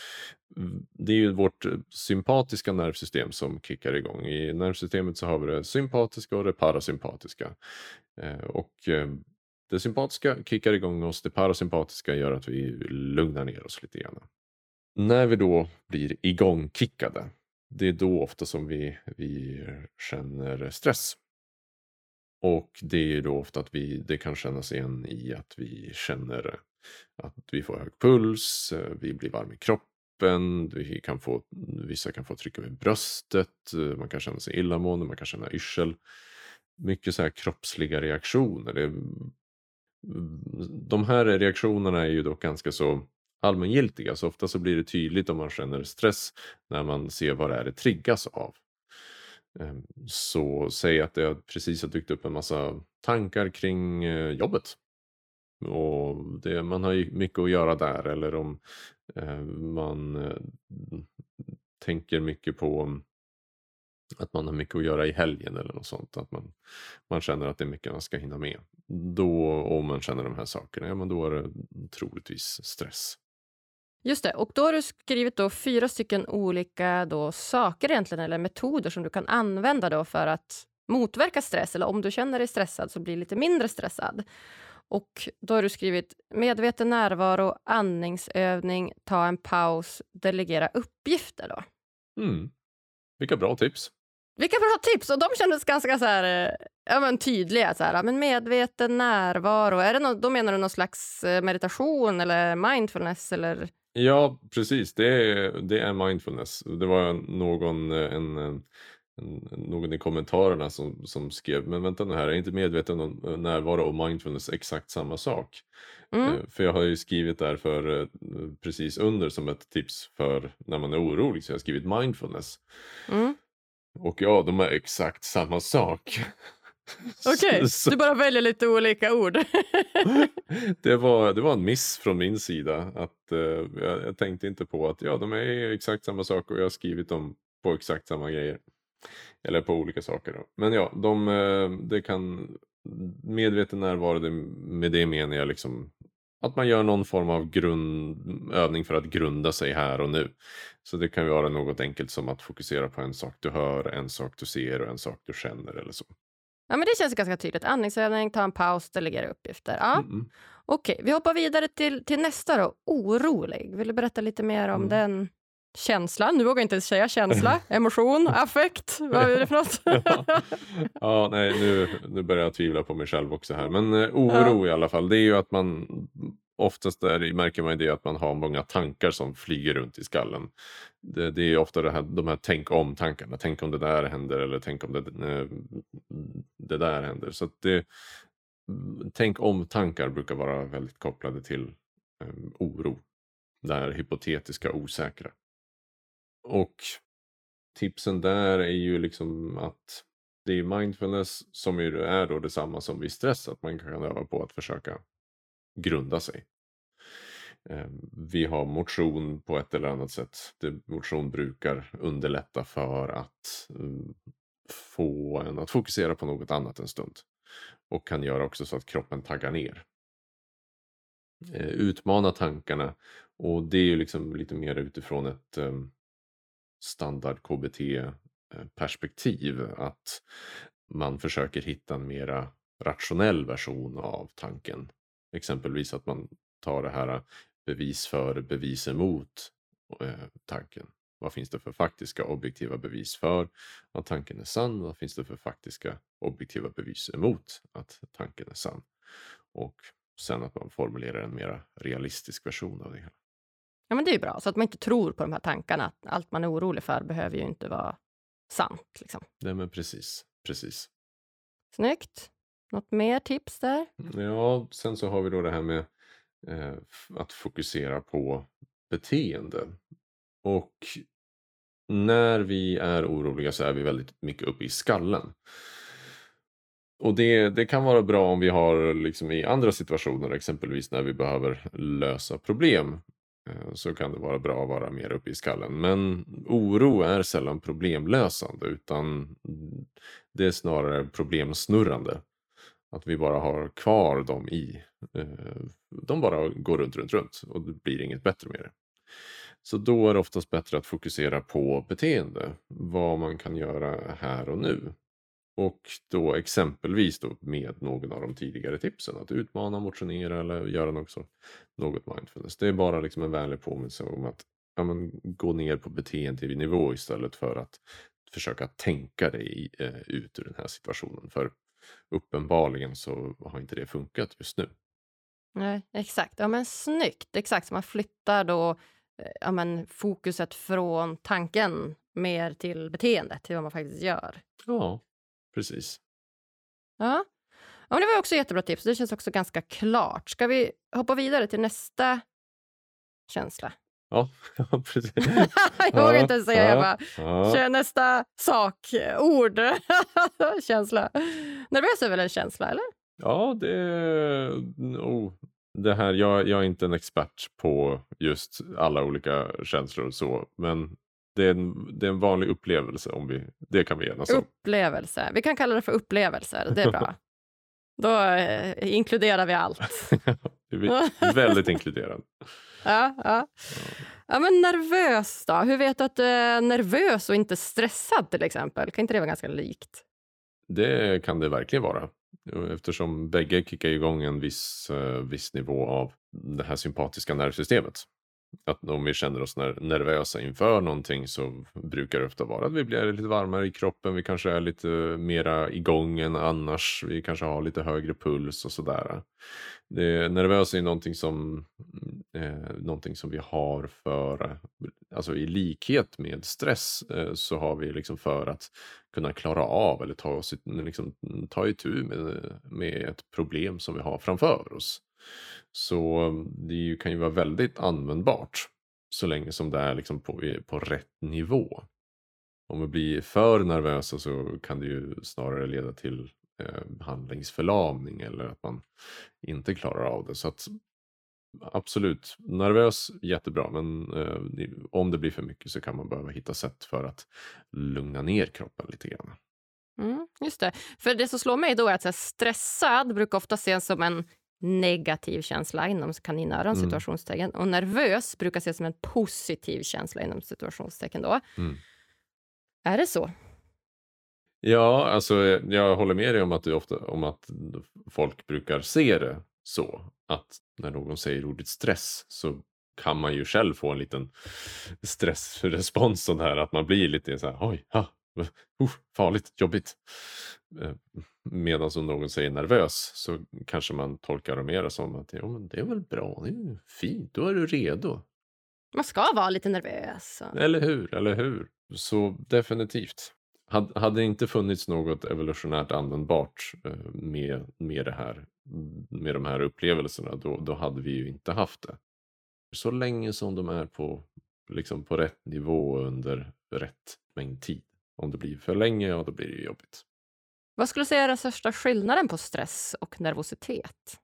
det är ju vårt sympatiska nervsystem som kickar igång. I nervsystemet så har vi det sympatiska och det parasympatiska. Eh, och eh, det sympatiska kickar igång oss, det parasympatiska gör att vi lugnar ner oss lite grann. När vi då blir igångkickade, det är då ofta som vi, vi känner stress. Och det är då ofta att vi, det kan kännas igen i att vi känner att vi får hög puls, vi blir varm i kroppen, vi kan få, vissa kan få tryck över bröstet, man kan känna sig illamående, man kan känna yrsel. Mycket så här kroppsliga reaktioner. Det, de här reaktionerna är ju dock ganska så allmängiltiga. Så ofta så blir det tydligt om man känner stress när man ser vad det är det triggas av. Ehm, så säg att det precis har dykt upp en massa tankar kring eh, jobbet. Och det, man har ju mycket att göra där eller om eh, man eh, tänker mycket på att man har mycket att göra i helgen eller något sånt. Att man, man känner att det är mycket man ska hinna med. Då, om man känner de här sakerna, ja men då är det troligtvis stress. Just det, och då har du skrivit då fyra stycken olika då saker egentligen, eller metoder som du kan använda då för att motverka stress, eller om du känner dig stressad så bli lite mindre stressad. Och då har du skrivit medveten närvaro, andningsövning, ta en paus, delegera uppgifter. Då. Mm. Vilka bra tips. Vilka bra tips! Och de kändes ganska så här, eh, ja, men tydliga. Så här, men medveten närvaro, är det no då menar du någon slags eh, meditation eller mindfulness? Eller? Ja, precis. Det är, det är mindfulness. Det var någon, eh, en, en, någon i kommentarerna som, som skrev, men vänta nu här, är inte medveten om närvaro och mindfulness exakt samma sak? Mm. För jag har ju skrivit där för precis under som ett tips för när man är orolig, så jag har skrivit mindfulness. Mm. Och ja, de är exakt samma sak. Okej, okay, du bara väljer lite olika ord. det, var, det var en miss från min sida. Att, uh, jag, jag, tänkte inte på att ja, de är exakt samma sak och jag har skrivit dem på exakt samma grejer. Eller på olika saker. Då. Men ja, de, uh, det kan medveten närvaro, det, med det menar jag liksom att man gör någon form av grund, övning för att grunda sig här och nu. Så det kan vara något enkelt som att fokusera på en sak du hör, en sak du ser och en sak du känner eller så. Ja, men det känns ganska tydligt. Andningsövning, ta en paus, delegera uppgifter. Ja. Mm. Okej, okay, vi hoppar vidare till, till nästa då. Orolig. Vill du berätta lite mer om mm. den känslan? Nu vågar jag inte ens säga känsla, emotion, affekt. Vad är det för något? ja. ja, nej, nu, nu börjar jag tvivla på mig själv också här. Men eh, oro ja. i alla fall, det är ju att man oftast där märker man det att man har många tankar som flyger runt i skallen. Det, det är ofta det här, de här tänk om-tankarna. Tänk om det där händer eller tänk om det, eh, det där händer. Så det, tänk om-tankar brukar vara väldigt kopplade till um, oro. Det här hypotetiska osäkra. Och tipsen där är ju liksom att det är mindfulness som ju är då detsamma som vid stress, att man kan öva på att försöka grunda sig. Ehm, vi har motion på ett eller annat sätt. motion brukar underlätta för att mm, få en att fokusera på något annat en stund. Och kan göra också så att kroppen taggar ner. Eh, utmana tankarna och det är ju liksom lite mer utifrån ett ehm, standard KBT-perspektiv. Eh, att man försöker hitta en mera rationell version av tanken. Exempelvis att man tar det här bevis för, bevis emot eh, tanken. Vad finns det för faktiska objektiva bevis för att tanken är sann? Vad finns det för faktiska objektiva bevis emot att tanken är sann? Och sen att man formulerar en mer realistisk version av det hela. Ja, men det är bra, så att man inte tror på de här tankarna. Allt man är orolig för behöver ju inte vara sant. Liksom. Nej, men precis. precis. Snyggt. Något mer tips där? Ja, sen så har vi då det här med Eh, att fokusera på beteende. Och när vi är oroliga så är vi väldigt mycket uppe i skallen. Och det, det kan vara bra om vi har liksom i andra situationer, exempelvis när vi behöver lösa problem. Eh, så kan det vara bra att vara mer uppe i skallen. Men oro är sällan problemlösande utan det är snarare problemsnurrande. Att vi bara har kvar dem i. Eh, de bara går runt, runt, runt och det blir inget bättre med det. Så då är det oftast bättre att fokusera på beteende. Vad man kan göra här och nu. Och då exempelvis då med någon av de tidigare tipsen. Att utmana, motionera eller göra något, så, något mindfulness. Det är bara liksom en vänlig påminnelse om att ja, men, gå ner på beteendenivå istället för att försöka tänka dig eh, ut ur den här situationen. För uppenbarligen så har inte det funkat just nu. Nej, exakt. Ja, men snyggt. Exakt, man flyttar då eh, ja, men, fokuset från tanken mer till beteendet, till vad man faktiskt gör. Ja, precis. Ja. ja men det var också jättebra tips. Det känns också ganska klart. Ska vi hoppa vidare till nästa känsla? Ja, precis. jag vågar inte säga. Ja, jag bara, ja. nästa sak, ord, känsla. Nervös är väl en känsla, eller? Ja, det... Oh, det här, jag, jag är inte en expert på just alla olika känslor och så, men det är, en, det är en vanlig upplevelse. om vi, Det kan vi enas om. Upplevelse. Vi kan kalla det för upplevelser. Det är bra. Då eh, inkluderar vi allt. väldigt inkluderande. Ja, ja. ja, men nervös då? Hur vet du att du är nervös och inte stressad till exempel? Kan inte det vara ganska likt? Det kan det verkligen vara. Eftersom bägge kickar igång en viss, eh, viss nivå av det här sympatiska nervsystemet. Att om vi känner oss nervösa inför någonting så brukar det ofta vara att vi blir lite varmare i kroppen. Vi kanske är lite mera igång än annars. Vi kanske har lite högre puls och sådär. Det, nervös är någonting som, eh, någonting som vi har för, alltså i likhet med stress eh, så har vi liksom för att kunna klara av eller ta, oss, liksom, ta itu med, med ett problem som vi har framför oss. Så mm, det kan ju vara väldigt användbart så länge som det är liksom på, på rätt nivå. Om vi blir för nervösa så kan det ju snarare leda till eh, handlingsförlamning eller att man inte klarar av det. Så att absolut, nervös jättebra men eh, om det blir för mycket så kan man behöva hitta sätt för att lugna ner kroppen lite grann. Mm, just det. För det som slår mig då är att så här, stressad brukar ofta ses som en negativ känsla inom kaninöron, mm. situationstecken. Och nervös brukar ses som en positiv känsla inom situationstecken då. Mm. Är det så? Ja, alltså jag håller med dig om att, det ofta, om att folk brukar se det så. Att när någon säger ordet stress så kan man ju själv få en liten stressrespons sån här att man blir lite så här oj, ha, uh, farligt, jobbigt. Medan om någon säger nervös så kanske man tolkar det mer som att ja, men det är väl bra, det är fint, då är du redo. Man ska vara lite nervös. Eller hur, eller hur. Så definitivt. Hade det inte funnits något evolutionärt användbart eh, med, med, det här, med de här upplevelserna, då, då hade vi ju inte haft det. Så länge som de är på, liksom på rätt nivå under rätt mängd tid. Om det blir för länge, ja, då blir det jobbigt. Vad skulle du säga är den största skillnaden på stress och nervositet?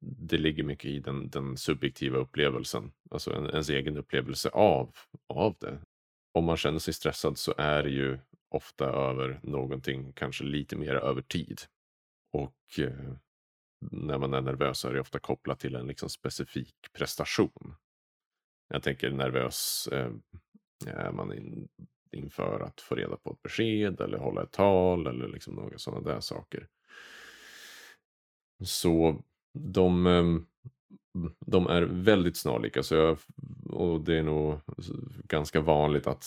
Det ligger mycket i den, den subjektiva upplevelsen, alltså en, ens egen upplevelse av, av det. Om man känner sig stressad så är det ju ofta över någonting, kanske lite mer över tid. Och eh, när man är nervös är det ofta kopplat till en liksom specifik prestation. Jag tänker nervös, eh, är man in, inför att få reda på ett besked eller hålla ett tal eller liksom några sådana där saker. Så de, ehm, de är väldigt snarlika så jag, och det är nog ganska vanligt att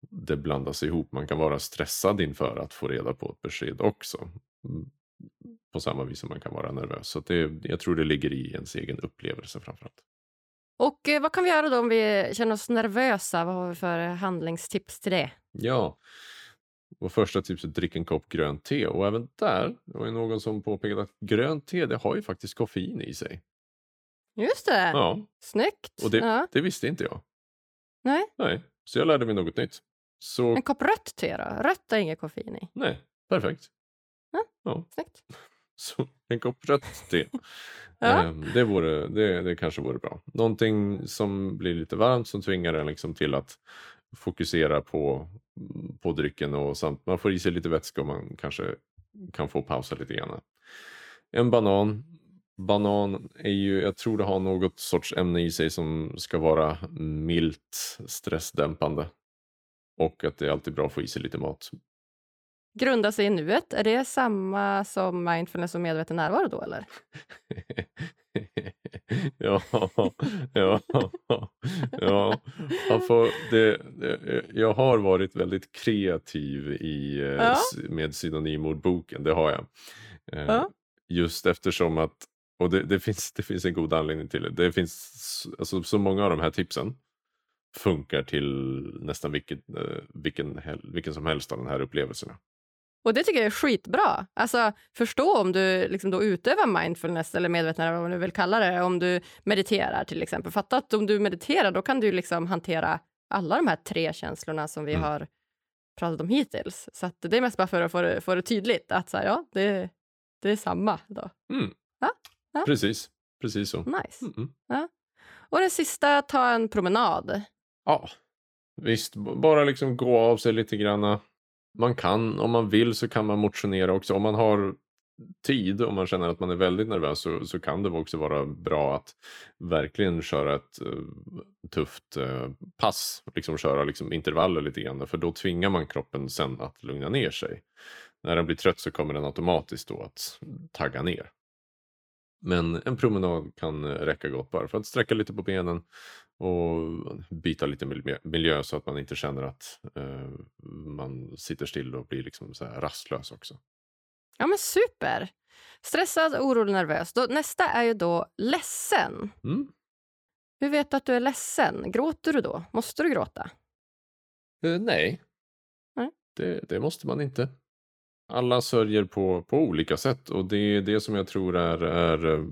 det, blandas ihop. Man kan vara stressad inför att få reda på ett besked också. Mm, på samma vis som man kan vara nervös. Så det, jag tror det ligger i ens egen upplevelse framförallt. Och eh, vad kan vi göra då om vi känner oss nervösa? Vad har vi för handlingstips till det? Ja, och första tipset drick en kopp grönt te. Och även där, det var ju någon som påpekade att grönt te det har ju faktiskt koffein i sig. Just det, ja. snyggt. Och det, ja. det visste inte jag. Nej. Nej, så jag lärde mig något nytt. Så... En kopp rött te då? Rött har inget koffein i. Nej, perfekt. Ja, ja. Snyggt. Så en kopp rött te. Ja. Ehm, det, vore, det, det kanske vore bra. Någonting som blir lite varmt som tvingar en liksom till att fokusera på, på drycken och samt man får i sig lite vätska och man kanske kan få pausa lite grann. En banan. Banan är ju, jag tror det har något sorts ämne i sig som ska vara milt stressdämpande. Och att det är alltid bra att få i sig lite mat. Grunda sig i nuet, är det samma som mindfulness och medveten närvaro då eller? ja, ja, ja. Får, det, det, jag har varit väldigt kreativ i, eh, ja. med synonymordboken, det har jag. Eh, ja. Just eftersom att, och det, det, finns, det finns en god anledning till det, det finns alltså, så många av de här tipsen funkar till nästan vilken, eh, vilken, vilken som helst av de här upplevelserna. Och det tycker jag är skitbra. Alltså, förstå om du liksom då utövar mindfulness eller medvetenhet, vad man nu vill kalla det, om du mediterar till exempel. Fatta att om du mediterar, då kan du liksom hantera alla de här tre känslorna som vi mm. har pratat om hittills. Så det är mest bara för att få det, få det tydligt att så här, ja, det, det är samma. Då. Mm. Ja? ja? Precis, precis så. Nice. Mm ja. Och det sista, ta en promenad. Ja, visst. Bara liksom gå av sig lite granna man kan, om man vill så kan man motionera också. Om man har tid, om man känner att man är väldigt nervös, så, så kan det också vara bra att verkligen köra ett uh, tufft uh, pass. Liksom köra liksom, intervaller lite grann, för då tvingar man kroppen sen att lugna ner sig. När den blir trött så kommer den automatiskt då att tagga ner. Men en promenad kan eh, räcka gott bara för att sträcka lite på benen och byta lite miljö så att man inte känner att uh, man sitter still och blir liksom så rastlös också. Ja men super! Stressad, orolig, nervös. Då, nästa är ju då ledsen. Mm. Hur vet du att du är ledsen? Gråter du då? Måste du gråta? Uh, nej, nej. Det, det måste man inte alla sörjer på, på olika sätt och det är det som jag tror är, är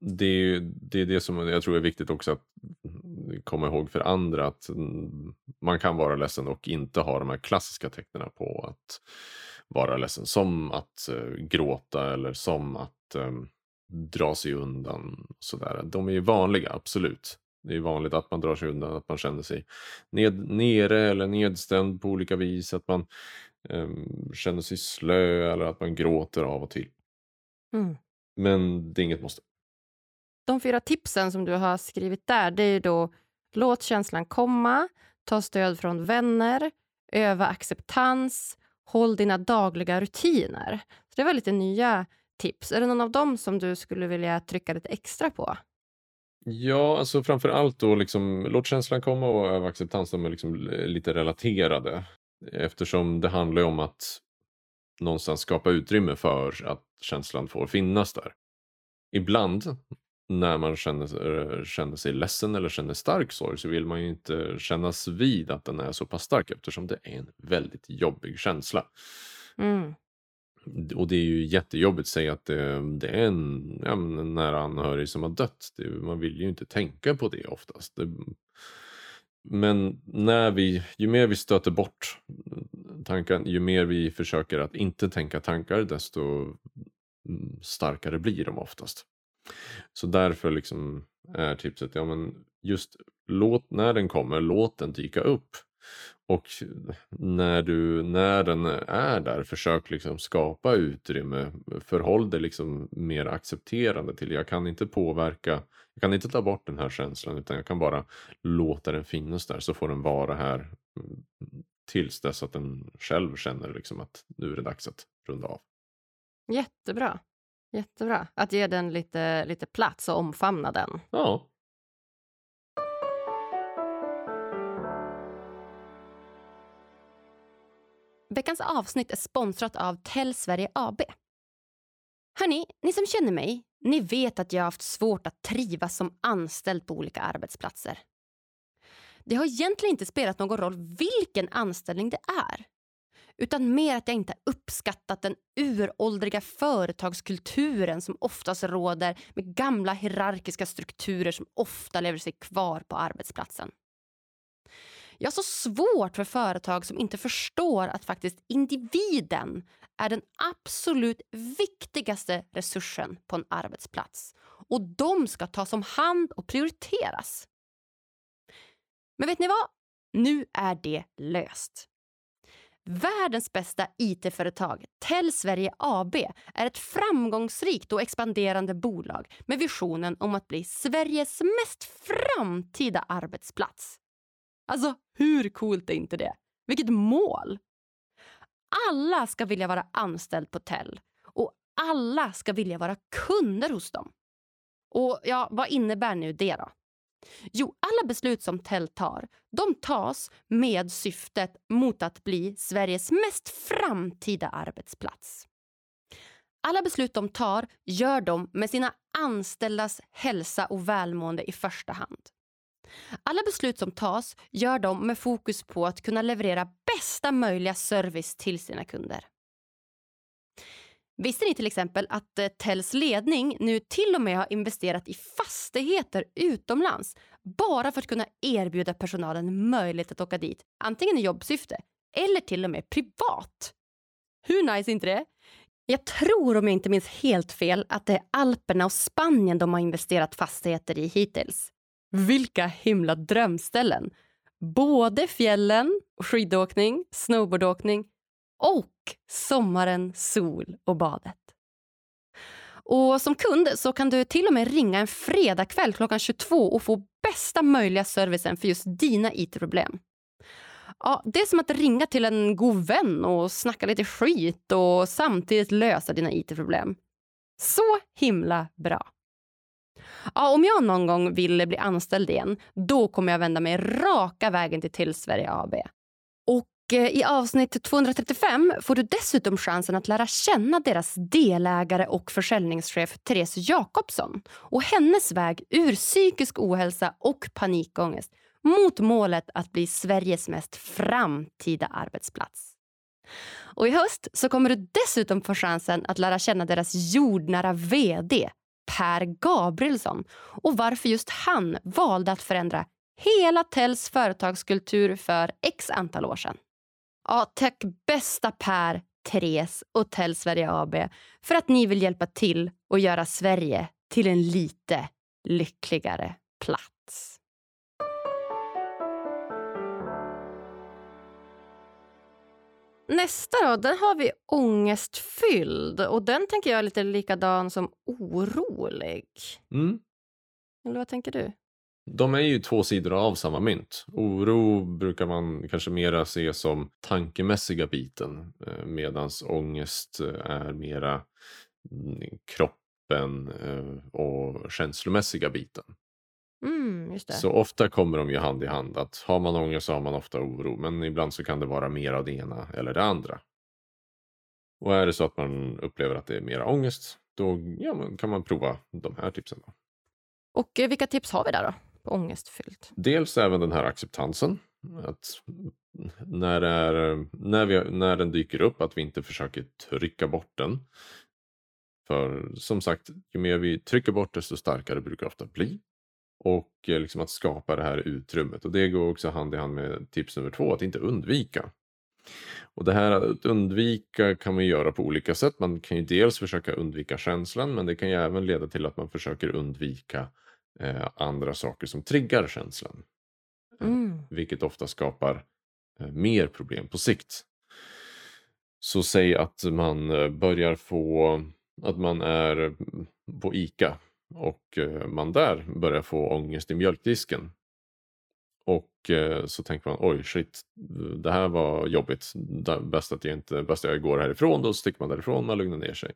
eh, det, det är det som jag tror är viktigt också att komma ihåg för andra att man kan vara ledsen och inte ha de här klassiska tecknen på att vara ledsen som att uh, gråta eller som att um, dra sig undan. Sådär. De är ju vanliga, absolut. Det är vanligt att man drar sig undan, att man känner sig ned, nere eller nedstämd på olika vis. Att man um, känner sig slö eller att man gråter av och till. Mm. Men det är inget måste. De fyra tipsen som du har skrivit där, det är då låt känslan komma, ta stöd från vänner, öva acceptans, håll dina dagliga rutiner. Så Det var lite nya tips. Är det någon av dem som du skulle vilja trycka lite extra på? Ja, alltså framför allt då liksom, låt känslan komma och öva acceptans. De är liksom lite relaterade. Eftersom det handlar om att någonstans skapa utrymme för att känslan får finnas där. Ibland när man känner, känner sig ledsen eller känner stark sorg så vill man ju inte kännas vid att den är så pass stark eftersom det är en väldigt jobbig känsla. Mm. Och det är ju jättejobbigt att säga att det, det är en, ja, en nära anhörig som har dött. Det, man vill ju inte tänka på det oftast. Det, men när vi, ju mer vi stöter bort tankar, ju mer vi försöker att inte tänka tankar, desto mm, starkare blir de oftast. Så därför liksom är tipset, ja men just låt, när den kommer, låt den dyka upp. Och när, du, när den är där, försök liksom skapa utrymme. Förhåll dig liksom mer accepterande till. Jag kan inte påverka, jag kan inte ta bort den här känslan utan jag kan bara låta den finnas där så får den vara här mm, tills dess att den själv känner liksom att nu är det dags att runda av. Jättebra. Jättebra. Att ge den lite, lite plats och omfamna den. Ja. Veckans avsnitt är sponsrat av Tell Sverige AB. Hörni, ni som känner mig, ni vet att jag har haft svårt att trivas som anställd på olika arbetsplatser. Det har egentligen inte spelat någon roll vilken anställning det är utan mer att jag inte uppskattat den uråldriga företagskulturen som oftast råder med gamla hierarkiska strukturer som ofta lever sig kvar på arbetsplatsen. Jag har så svårt för företag som inte förstår att faktiskt individen är den absolut viktigaste resursen på en arbetsplats och de ska tas om hand och prioriteras. Men vet ni vad? Nu är det löst. Världens bästa IT-företag, Tell Sverige AB, är ett framgångsrikt och expanderande bolag med visionen om att bli Sveriges mest framtida arbetsplats. Alltså, hur coolt är inte det? Vilket mål! Alla ska vilja vara anställd på Tell och alla ska vilja vara kunder hos dem. Och ja, vad innebär nu det då? Jo, alla beslut som Tell tar, de tas med syftet mot att bli Sveriges mest framtida arbetsplats. Alla beslut de tar gör de med sina anställdas hälsa och välmående i första hand. Alla beslut som tas gör de med fokus på att kunna leverera bästa möjliga service till sina kunder. Visste ni till exempel att eh, Tells ledning nu till och med har investerat i fastigheter utomlands bara för att kunna erbjuda personalen möjlighet att åka dit, antingen i jobbsyfte eller till och med privat? Hur nice är inte det? Jag tror, om jag inte minns helt fel, att det är Alperna och Spanien de har investerat fastigheter i hittills. Vilka himla drömställen! Både fjällen, skidåkning, snowboardåkning och sommaren, sol och badet. Och Som kund så kan du till och med ringa en fredagkväll klockan 22 och få bästa möjliga servicen för just dina it-problem. Ja, det är som att ringa till en god vän och snacka lite skit och samtidigt lösa dina it-problem. Så himla bra. Ja, om jag någon gång vill bli anställd igen, då kommer jag vända mig raka vägen till Tillsverige AB. Och i avsnitt 235 får du dessutom chansen att lära känna deras delägare och försäljningschef Therese Jakobsson och hennes väg ur psykisk ohälsa och panikångest mot målet att bli Sveriges mest framtida arbetsplats. Och I höst så kommer du dessutom få chansen att lära känna deras jordnära vd Per Gabrielsson och varför just han valde att förändra hela Tells företagskultur för x antal år sedan. Ja, tack bästa Per, Therese och Tell Sverige AB för att ni vill hjälpa till och göra Sverige till en lite lyckligare plats. Nästa då, den har vi ångestfylld. Och den tänker jag är lite likadan som orolig. Mm. Eller vad tänker du? De är ju två sidor av samma mynt. Oro brukar man kanske mera se som tankemässiga biten eh, medan ångest eh, är mera mm, kroppen eh, och känslomässiga biten. Mm. Så ofta kommer de ju hand i hand. Att har man ångest så har man ofta oro. Men ibland så kan det vara mer av det ena eller det andra. Och är det så att man upplever att det är mera ångest, då ja, kan man prova de här tipsen. Då. Och vilka tips har vi där då? Ångestfyllt? Dels även den här acceptansen. Att när, är, när, vi, när den dyker upp, att vi inte försöker trycka bort den. För som sagt, ju mer vi trycker bort desto starkare brukar det ofta bli och eh, liksom att skapa det här utrymmet. Och det går också hand i hand med tips nummer två, att inte undvika. Och det här att undvika kan man göra på olika sätt. Man kan ju dels försöka undvika känslan, men det kan ju även leda till att man försöker undvika eh, andra saker som triggar känslan. Eh, mm. Vilket ofta skapar eh, mer problem på sikt. Så säg att man eh, börjar få, att man är mm, på ICA och eh, man där börjar få ångest i mjölkdisken. Och eh, så tänker man oj shit, det här var jobbigt. Bäst att jag inte, bäst jag går härifrån. Då sticker man därifrån, man lugnar ner sig.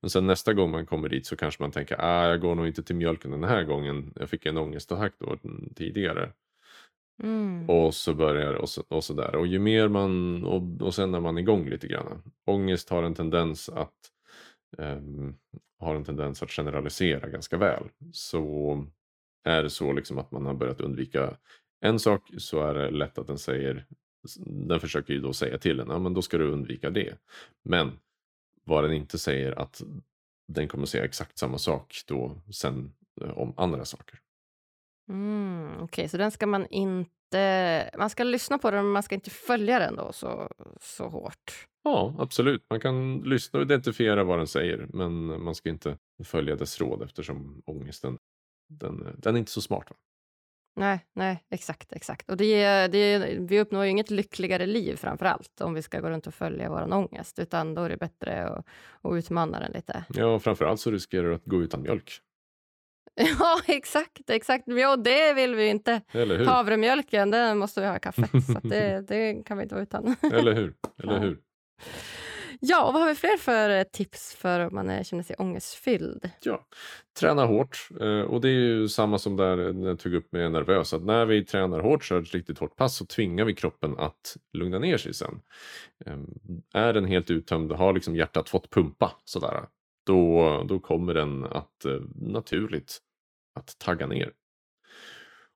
Men sen nästa gång man kommer dit så kanske man tänker, ah, jag går nog inte till mjölken den här gången. Jag fick en ångestattack då tidigare. Mm. Och så börjar och så, och så där. Och ju mer man, och, och sen är man igång lite grann. Ångest har en tendens att um, har en tendens att generalisera ganska väl. Så är det så liksom att man har börjat undvika en sak så är det lätt att den säger den försöker ju då säga till en, ja men då ska du undvika det. Men vad den inte säger att den kommer säga exakt samma sak då sen eh, om andra saker. Mm, Okej, okay. så den ska man inte... Man ska lyssna på den, men man ska inte följa den då så, så hårt? Ja, absolut. Man kan lyssna och identifiera vad den säger, men man ska inte följa dess råd eftersom ångesten, den, den är inte så smart. Va? Nej, nej, exakt, exakt. Och det, det, vi uppnår ju inget lyckligare liv framför allt om vi ska gå runt och följa vår ångest, utan då är det bättre att, att utmana den lite. Ja, framför allt så riskerar du att gå utan mjölk. Ja, exakt, exakt. Ja, det vill vi inte. Eller hur? Havremjölken, den måste vi ha i kaffet, så det, det kan vi inte vara utan. Eller hur? Eller hur? Ja, och vad har vi fler för eh, tips för om man eh, känner sig ångestfylld? Ja, träna hårt. Eh, och det är ju samma som där när jag tog upp med nervös. Att när vi tränar hårt, kör ett riktigt hårt pass, så tvingar vi kroppen att lugna ner sig sen. Ehm, är den helt uttömd, har liksom hjärtat fått pumpa sådär, då, då kommer den att naturligt att tagga ner.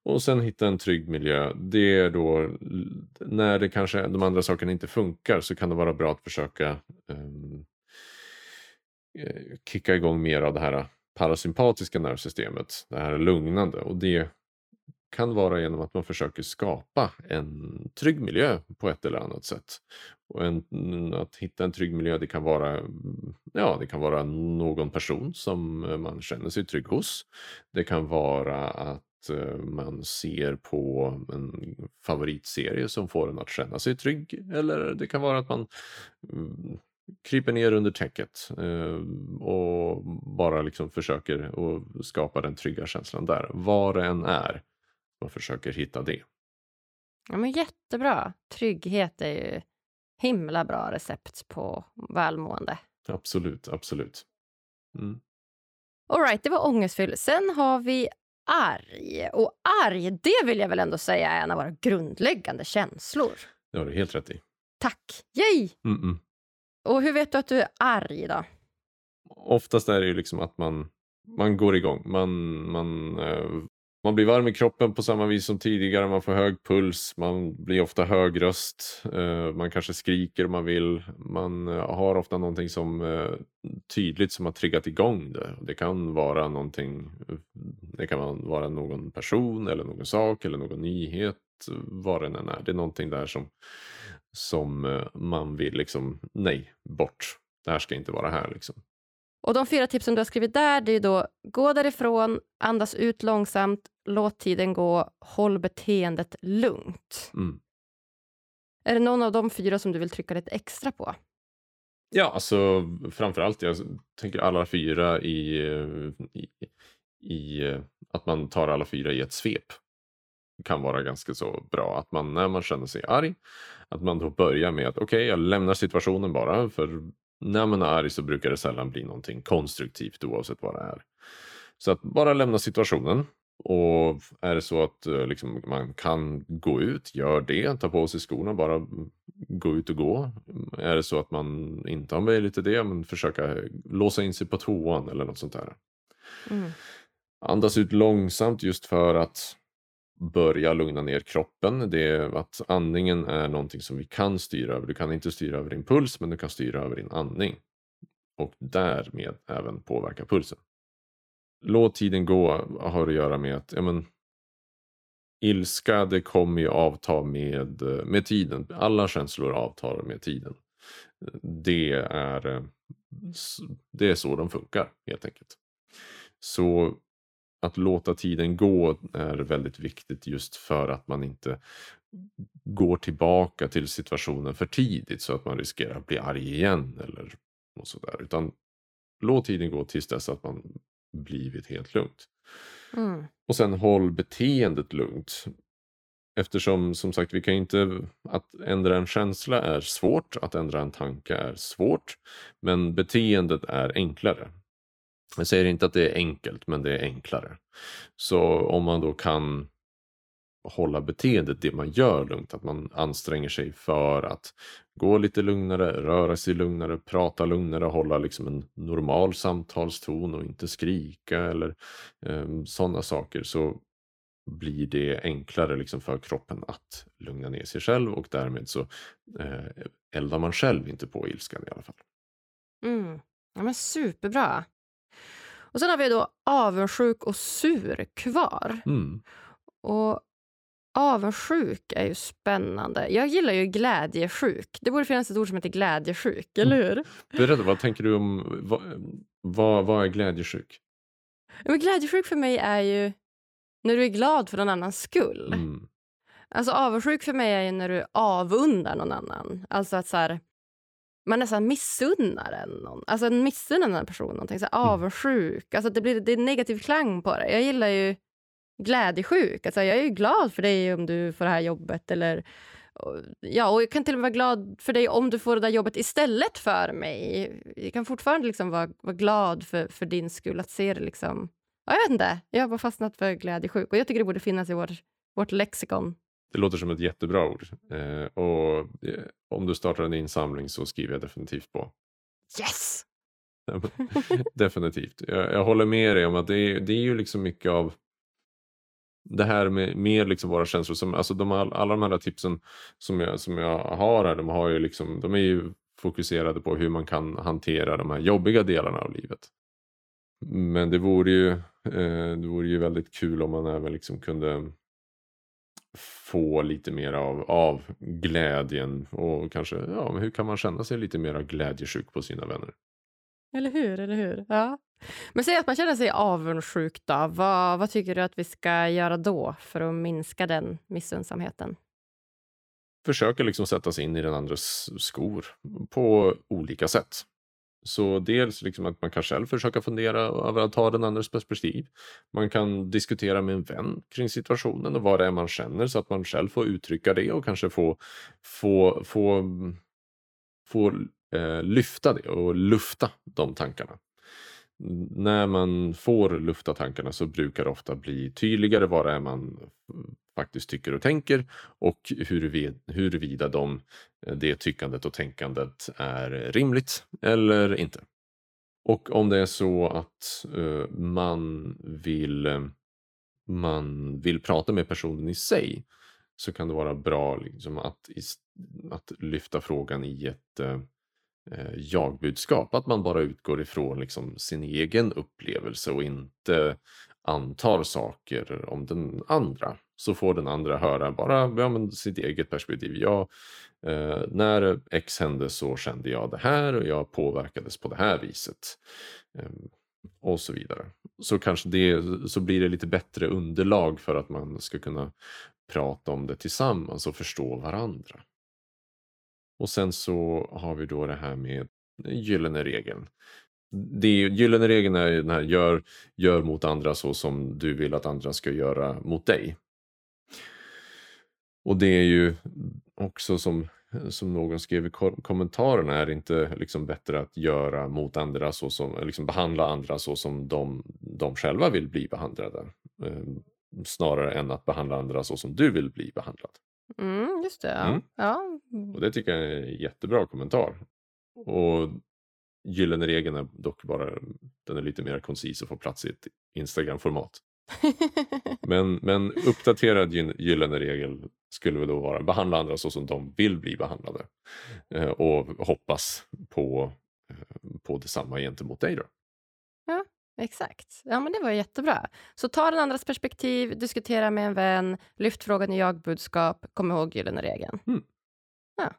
Och sen hitta en trygg miljö. Det är då när det kanske de andra sakerna inte funkar så kan det vara bra att försöka um, kicka igång mer av det här äh, parasympatiska nervsystemet. Det här lugnande. Och det kan vara genom att man försöker skapa en trygg miljö på ett eller annat sätt. Och en, att hitta en trygg miljö det kan, vara, ja, det kan vara någon person som man känner sig trygg hos. Det kan vara att man ser på en favoritserie som får en att känna sig trygg. Eller det kan vara att man mm, kryper ner under täcket eh, och bara liksom försöker skapa den trygga känslan där. Var det än är, man försöker hitta det. Ja, men jättebra. Trygghet är ju himla bra recept på välmående. Absolut, absolut. Mm. All right, det var ångestfylld. Sen har vi arg. Och arg, det vill jag väl ändå säga är en av våra grundläggande känslor. Det har du helt rätt i. Tack! Yay! Mm -mm. Och hur vet du att du är arg då? Oftast är det ju liksom att man, man går igång. Man, man, eh, man blir varm i kroppen på samma vis som tidigare. Man får hög puls. Man blir ofta hög röst. Eh, man kanske skriker om man vill. Man eh, har ofta någonting som eh, tydligt som har triggat igång det. Det kan vara någonting. Det kan vara någon person eller någon sak eller någon nyhet. Vad det än är. Det är någonting där som som man vill liksom, nej, bort. Det här ska inte vara här liksom. Och de fyra tipsen du har skrivit där, det är då gå därifrån, andas ut långsamt, låt tiden gå, håll beteendet lugnt. Mm. Är det någon av de fyra som du vill trycka lite extra på? Ja, alltså framförallt, jag tänker alla fyra i, i, i att man tar alla fyra i ett svep kan vara ganska så bra. Att man när man känner sig arg, att man då börjar med att okej, okay, jag lämnar situationen bara. För när man är arg så brukar det sällan bli någonting konstruktivt oavsett vad det är. Så att bara lämna situationen. Och är det så att eh, liksom, man kan gå ut, gör det. Ta på sig skorna, bara gå ut och gå. Är det så att man inte har möjlighet till det, men försöka låsa in sig på toan eller något sånt där. Mm. Andas ut långsamt just för att börja lugna ner kroppen. Det är att andningen är någonting som vi kan styra över. Du kan inte styra över din puls, men du kan styra över din andning. Och därmed även påverka pulsen. Låt tiden gå har att göra med att ja, men, ilska det kommer ju avta med, med tiden. Alla känslor avtar med tiden. Det är, eh, det är så de funkar helt enkelt. Så att låta tiden gå är väldigt viktigt just för att man inte går tillbaka till situationen för tidigt så att man riskerar att bli arg igen eller något sådär. Utan låt tiden gå tills dess att man blivit helt lugnt. Mm. Och sen håll beteendet lugnt. Eftersom som sagt vi kan inte, att ändra en känsla är svårt, att ändra en tanke är svårt. Men beteendet är enklare. Jag säger inte att det är enkelt, men det är enklare. Så om man då kan hålla beteendet, det man gör lugnt, att man anstränger sig för att gå lite lugnare, röra sig lugnare, prata lugnare, hålla liksom en normal samtalston och inte skrika eller eh, sådana saker så blir det enklare liksom för kroppen att lugna ner sig själv och därmed så eh, eldar man själv inte på ilskan i alla fall. Mm. Ja, men superbra. Och sen har vi då avundsjuk och sur kvar. Mm. Och avundsjuk är ju spännande. Jag gillar ju glädjesjuk. Det borde finnas ett ord som heter glädjesjuk, eller hur? Mm. Berätta, vad tänker du om, vad, vad, vad är glädjesjuk? Men glädjesjuk för mig är ju när du är glad för någon annans skull. Mm. Alltså avundsjuk för mig är ju när du avundar någon annan. Alltså att så här, man nästan missunnar en någon. Alltså en missunnar en person någonting. Så här, mm. avundsjuk. Alltså det blir det är negativ klang på det. Jag gillar ju glädjesjuk. Alltså jag är ju glad för dig om du får det här jobbet. Eller, ja, och jag kan till och med vara glad för dig om du får det där jobbet istället för mig. Jag kan fortfarande liksom vara, vara glad för, för din skull. Att se det liksom... Ja, jag vet inte. Jag har bara fastnat för glädjesjuk. Och jag tycker det borde finnas i vår, vårt lexikon. Det låter som ett jättebra ord. Eh, och eh, om du startar en insamling så skriver jag definitivt på. Yes! definitivt. Jag, jag, håller med dig om att det är, det är ju liksom mycket av det här med, med liksom våra känslor. Som, alltså de, alla de här tipsen som jag, som jag har här, de, har ju liksom, de är ju fokuserade på hur man kan hantera de här jobbiga delarna av livet. Men det vore ju, eh, det vore ju väldigt kul om man även liksom kunde få lite mer av, av glädjen och kanske, ja, men hur kan man känna sig lite mer glädjesjuk på sina vänner? Eller hur, eller hur? Ja. Men säg att man känner sig avundsjuk då. Vad, vad tycker du att vi ska göra då för att minska den missundsamheten? försöka liksom sätta sig in i den andres skor på olika sätt. Så dels liksom att man kan själv försöka fundera över att ta den andres perspektiv. Man kan diskutera med en vän kring situationen och vad det är man känner så att man själv får uttrycka det och kanske få, få, få, få eh, lyfta det och lufta de tankarna. När man får lufta tankarna så brukar det ofta bli tydligare vad det är man faktiskt tycker och tänker och huruvida, huruvida de, eh, det tyckandet och tänkandet är rimligt eller inte. Och om det är så att uh, man vill eh, man vill prata med personen i sig så kan det vara bra liksom, att, att lyfta frågan i ett uh, jagbudskap. Att man bara utgår ifrån liksom, sin egen upplevelse och inte antar saker om den andra så får den andra höra bara ja, men sitt eget perspektiv. Ja, eh, när X hände så kände jag det här och jag påverkades på det här viset. Eh, och så vidare. Så kanske det så blir det lite bättre underlag för att man ska kunna prata om det tillsammans och förstå varandra. Och sen så har vi då det här med gyllene regeln. Det är, gyllene regeln är den här gör, gör mot andra så som du vill att andra ska göra mot dig. Och det är ju också som, som någon skrev i kommentarerna, är det inte liksom bättre att göra mot andra så som, liksom behandla andra så som de, de själva vill bli behandlade. Eh, snarare än att behandla andra så som du vill bli behandlad. Mm, just det. Ja. Mm. ja. Och det tycker jag är en jättebra kommentar. Och gyllene regeln är dock bara, den är lite mer koncis och får plats i ett Instagram-format. men, men uppdaterad gyllene regel skulle väl då vara behandla andra så som de vill bli behandlade. Eh, och hoppas på, eh, på detsamma gentemot dig då. Ja, exakt. Ja, men det var jättebra. Så ta den andras perspektiv, diskutera med en vän, lyft frågan i jag-budskap, kom ihåg gyllene regeln. Mm. Ja.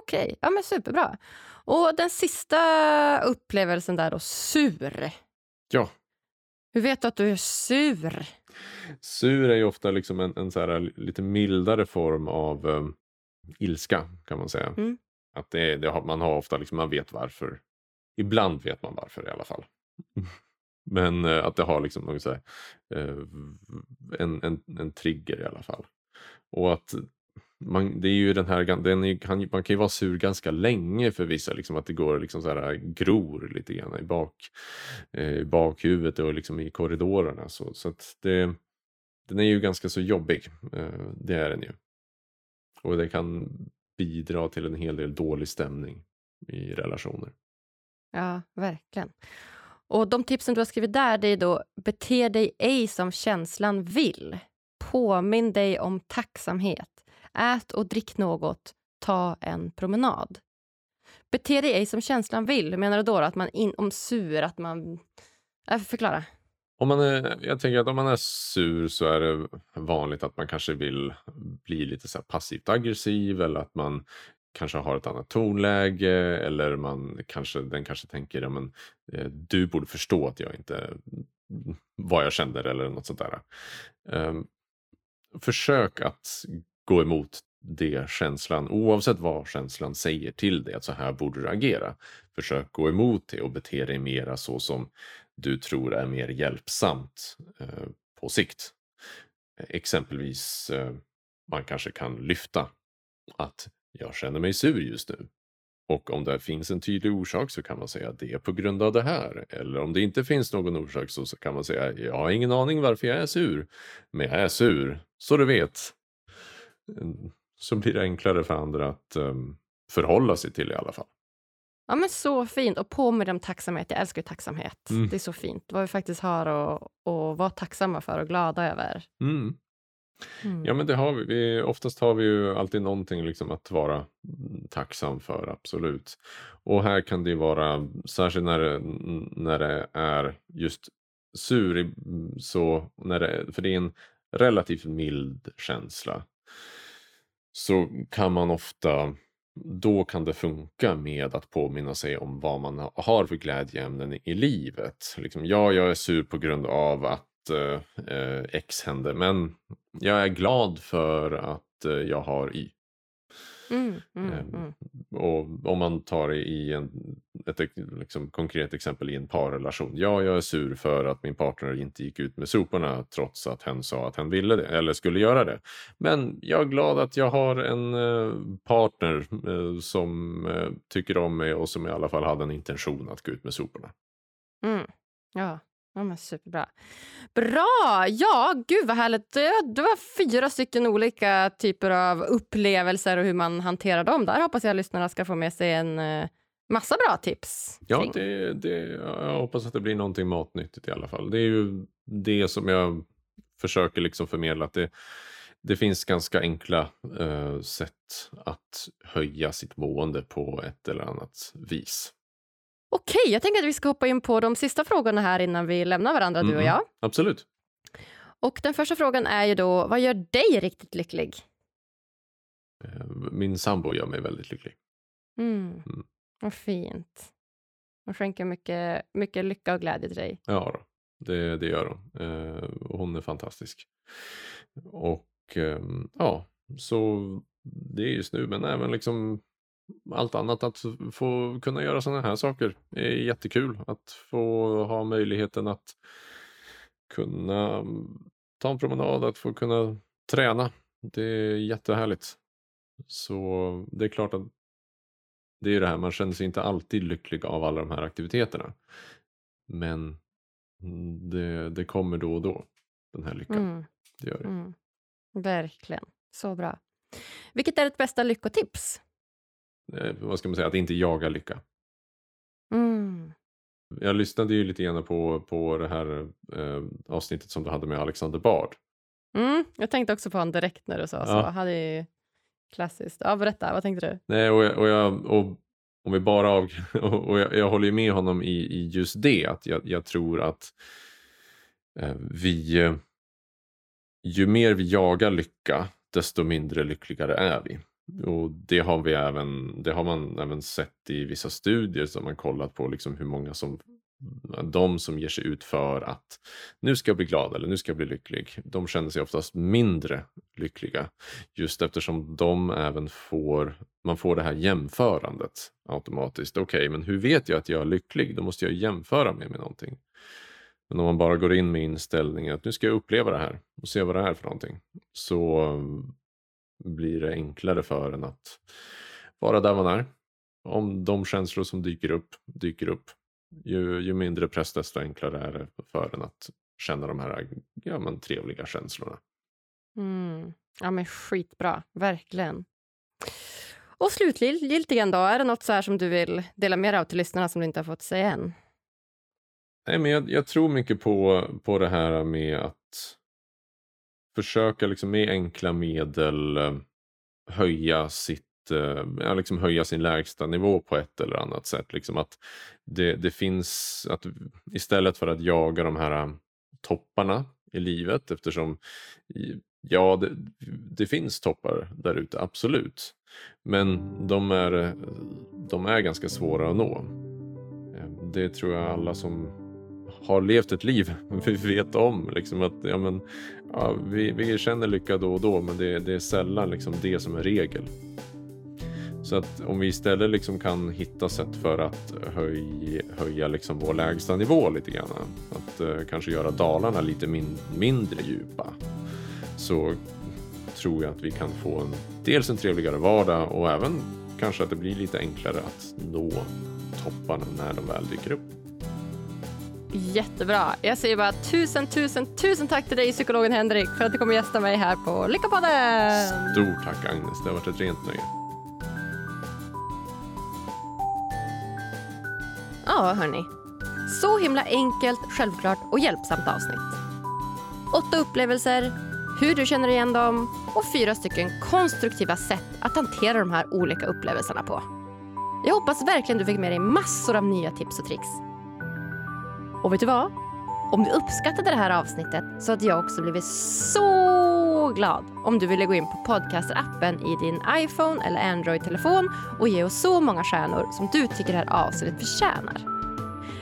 Okej, okay. ja men superbra. Och den sista upplevelsen där då, sur. Ja. Hur vet du att du är sur? Sur är ju ofta liksom en, en så här, lite mildare form av um, ilska kan man säga. Mm. Att det, det har, man har ofta, liksom, man vet varför. Ibland vet man varför i alla fall. Men uh, att det har liksom här, uh, en, en, en trigger i alla fall. Och att man, det är ju den här, den är, kan, man kan ju vara sur ganska länge för vissa, liksom att det går liksom så här äh, gror lite grann i bak, eh, bakhuvudet och liksom i korridorerna. Så, så att det, den är ju ganska så jobbig, eh, det är den ju. Och det kan bidra till en hel del dålig stämning i relationer. Ja, verkligen. Och de tipsen du har skrivit där, det är då bete dig ej som känslan vill. Påminn dig om tacksamhet. Ät och drick något. Ta en promenad. Bete dig ej som känslan vill. Hur menar du då? Att man in, om sur, att man... Äh, förklara. Om man är, jag tänker att om man är sur så är det vanligt att man kanske vill bli lite så passivt aggressiv eller att man kanske har ett annat tonläge eller man kanske, den kanske tänker ja, men, eh, du borde förstå att jag inte vad jag känner eller något sånt där. Um, försök att gå emot det känslan, oavsett vad känslan säger till dig, att så här borde du agera. Försök gå emot det och bete dig mera så som du tror är mer hjälpsamt eh, på sikt. Exempelvis, eh, man kanske kan lyfta att jag känner mig sur just nu. Och om det finns en tydlig orsak så kan man säga att det är på grund av det här. Eller om det inte finns någon orsak så kan man säga jag har ingen aning varför jag är sur. Men jag är sur, så du vet så blir det enklare för andra att um, förhålla sig till i alla fall. Ja men så fint och på med om tacksamhet. Jag älskar tacksamhet. Mm. Det är så fint. Vad vi faktiskt har att, att vara tacksamma för och glada över. Mm. Mm. Ja men det har vi. vi. Oftast har vi ju alltid någonting liksom att vara tacksam för, absolut. Och här kan det ju vara, särskilt när det, när det är just sur, så när det, för det är en relativt mild känsla så kan man ofta, då kan det funka med att påminna sig om vad man har för glädjeämnen i livet. Liksom, ja, jag är sur på grund av att eh, eh X hände, men jag är glad för att eh, jag har Y. Mm, mm, Ehm, mm. Och om man tar det i en, ett liksom, konkret exempel i en parrelation. Ja, jag är sur för att min partner inte gick ut med soporna trots att hen sa att hen ville det eller skulle göra det. Men jag är glad att jag har en eh, partner eh, som eh, tycker om mig och som i alla fall hade en intention att gå ut med soporna. Mm. Ja. Ja, men superbra. Bra! Ja, gud vad härligt. Det, var fyra stycken olika typer av upplevelser och hur man hanterar dem. Där hoppas jag att lyssnarna ska få med sig en eh, massa bra tips. Ja, det, det, jag hoppas att det blir någonting matnyttigt i alla fall. Det är ju det som jag försöker liksom förmedla. Att det, det finns ganska enkla eh, sätt att höja sitt mående på ett eller annat vis. Okej, jag tänker att vi ska hoppa in på de sista frågorna här innan vi lämnar varandra, du och Mm, jag. Absolut. Och den första frågan är ju då, vad gör dig riktigt lycklig? Eh, Min sambo gör mig väldigt lycklig. Mm. Mm. Vad fint. Hon skänker mycket, mycket lycka och glädje till dig. Ja, då, det, det gör hon. Eh, hon är fantastisk. Och ehm, ja, så det är just nu, men även liksom allt annat. Att få kunna göra sådana här saker är jättekul. Att få ha möjligheten att kunna mm, ta en promenad, att få kunna träna. Det är jättehärligt. Så det är klart att det är det här, man känner sig inte alltid lycklig av alla de här aktiviteterna. Men mm, det, det kommer då och då, den här lyckan. Mm. Det gör det. Mm. Verkligen. Så bra. Vilket är ditt bästa lyckotips? Eh, vad ska man säga, att inte jaga lycka. Mm. Jag lyssnade ju lite grann på, på det här eh, avsnittet som du hade med Alexander Bard. Mm. Jag tänkte också på honom direkt när du sa så. Ja. Han är ju klassiskt. Ja, berätta, vad tänkte du? Nej, och, jag, och, jag, och om vi bara av, och och jag, jag håller ju med honom i, i just det, att jag, jag tror att eh, vi, eh, ju mer vi jagar lycka, desto mindre lyckligare är vi. Och det har, vi även, det har man även sett i vissa studier som man kollat på liksom hur många som de som ger sig ut för att nu ska jag bli glad eller nu ska jag bli lycklig, de känner sig oftast mindre lyckliga. Just eftersom de även får, man får det här jämförandet automatiskt. Okej, men hur vet jag att jag är lycklig? Då måste jag jämföra mig med någonting. Men om man bara går in med inställningen att nu ska jag uppleva det här och se vad det är för någonting. Så blir det enklare för en att vara där man är. Om de känslor som dyker upp, dyker upp. Ju, ju mindre press desto enklare är det för en att känna de här ja, men, trevliga känslorna. Mm. Ja, men skitbra. Verkligen. Och slutgiltigen då, är det något så här som du vill dela med dig av till lyssnarna som du inte har fått säga än? Nej, men jag, jag tror mycket på, på det här med att försöka liksom med enkla medel eh, höja sitt eh, liksom höja sin lägsta nivå på ett eller annat sätt. Liksom att det, det finns, att istället för att jaga de här eh, topparna i livet eftersom ja, det, det finns toppar där ute, absolut. Men de är, eh, de är ganska svåra att nå. Det tror jag alla som har levt ett liv vi vet om. Liksom att, ja, men, ja, vi, vi känner lycka då och då men det, det är sällan liksom det som är regel. Så att om vi istället liksom kan hitta sätt för att höj, höja liksom vår lägsta nivå lite grann. Att eh, kanske göra dalarna lite min, mindre djupa. Så tror jag att vi kan få en, dels en trevligare vardag och även kanske att det blir lite enklare att nå topparna när de väl dyker upp. Jättebra. Jag säger bara tusen, tusen, tusen tack till dig psykologen Henrik för att du kommer gästa mig här på Lyckopodden. Stort tack Agnes, det har varit ett rent nöje. Ja, hörni. Så himla enkelt, självklart och hjälpsamt avsnitt. Åtta upplevelser, hur du känner igen dem och fyra stycken konstruktiva sätt att hantera de här olika upplevelserna på. Jag hoppas verkligen du fick med dig massor av nya tips och tricks. Och vet du vad? Om du uppskattade det här avsnittet så hade jag också blivit så glad om du ville gå in på podcasterappen i din iPhone eller Android-telefon och ge oss så många stjärnor som du tycker det här avsnittet förtjänar.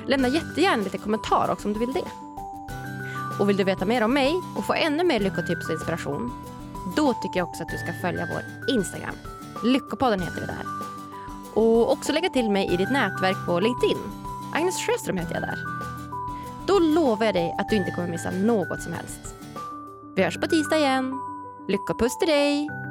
Lämna jättegärna lite kommentar också om du vill det. Och vill du veta mer om mig och få ännu mer lyckotips och inspiration? Då tycker jag också att du ska följa vår Instagram. Lyckopodden heter det där. Och också lägga till mig i ditt nätverk på LinkedIn. Agnes Sjöström heter jag där. Då lovar jag dig att du inte kommer missa något som helst. Vi hörs på tisdag igen. Lyckopuss till dig!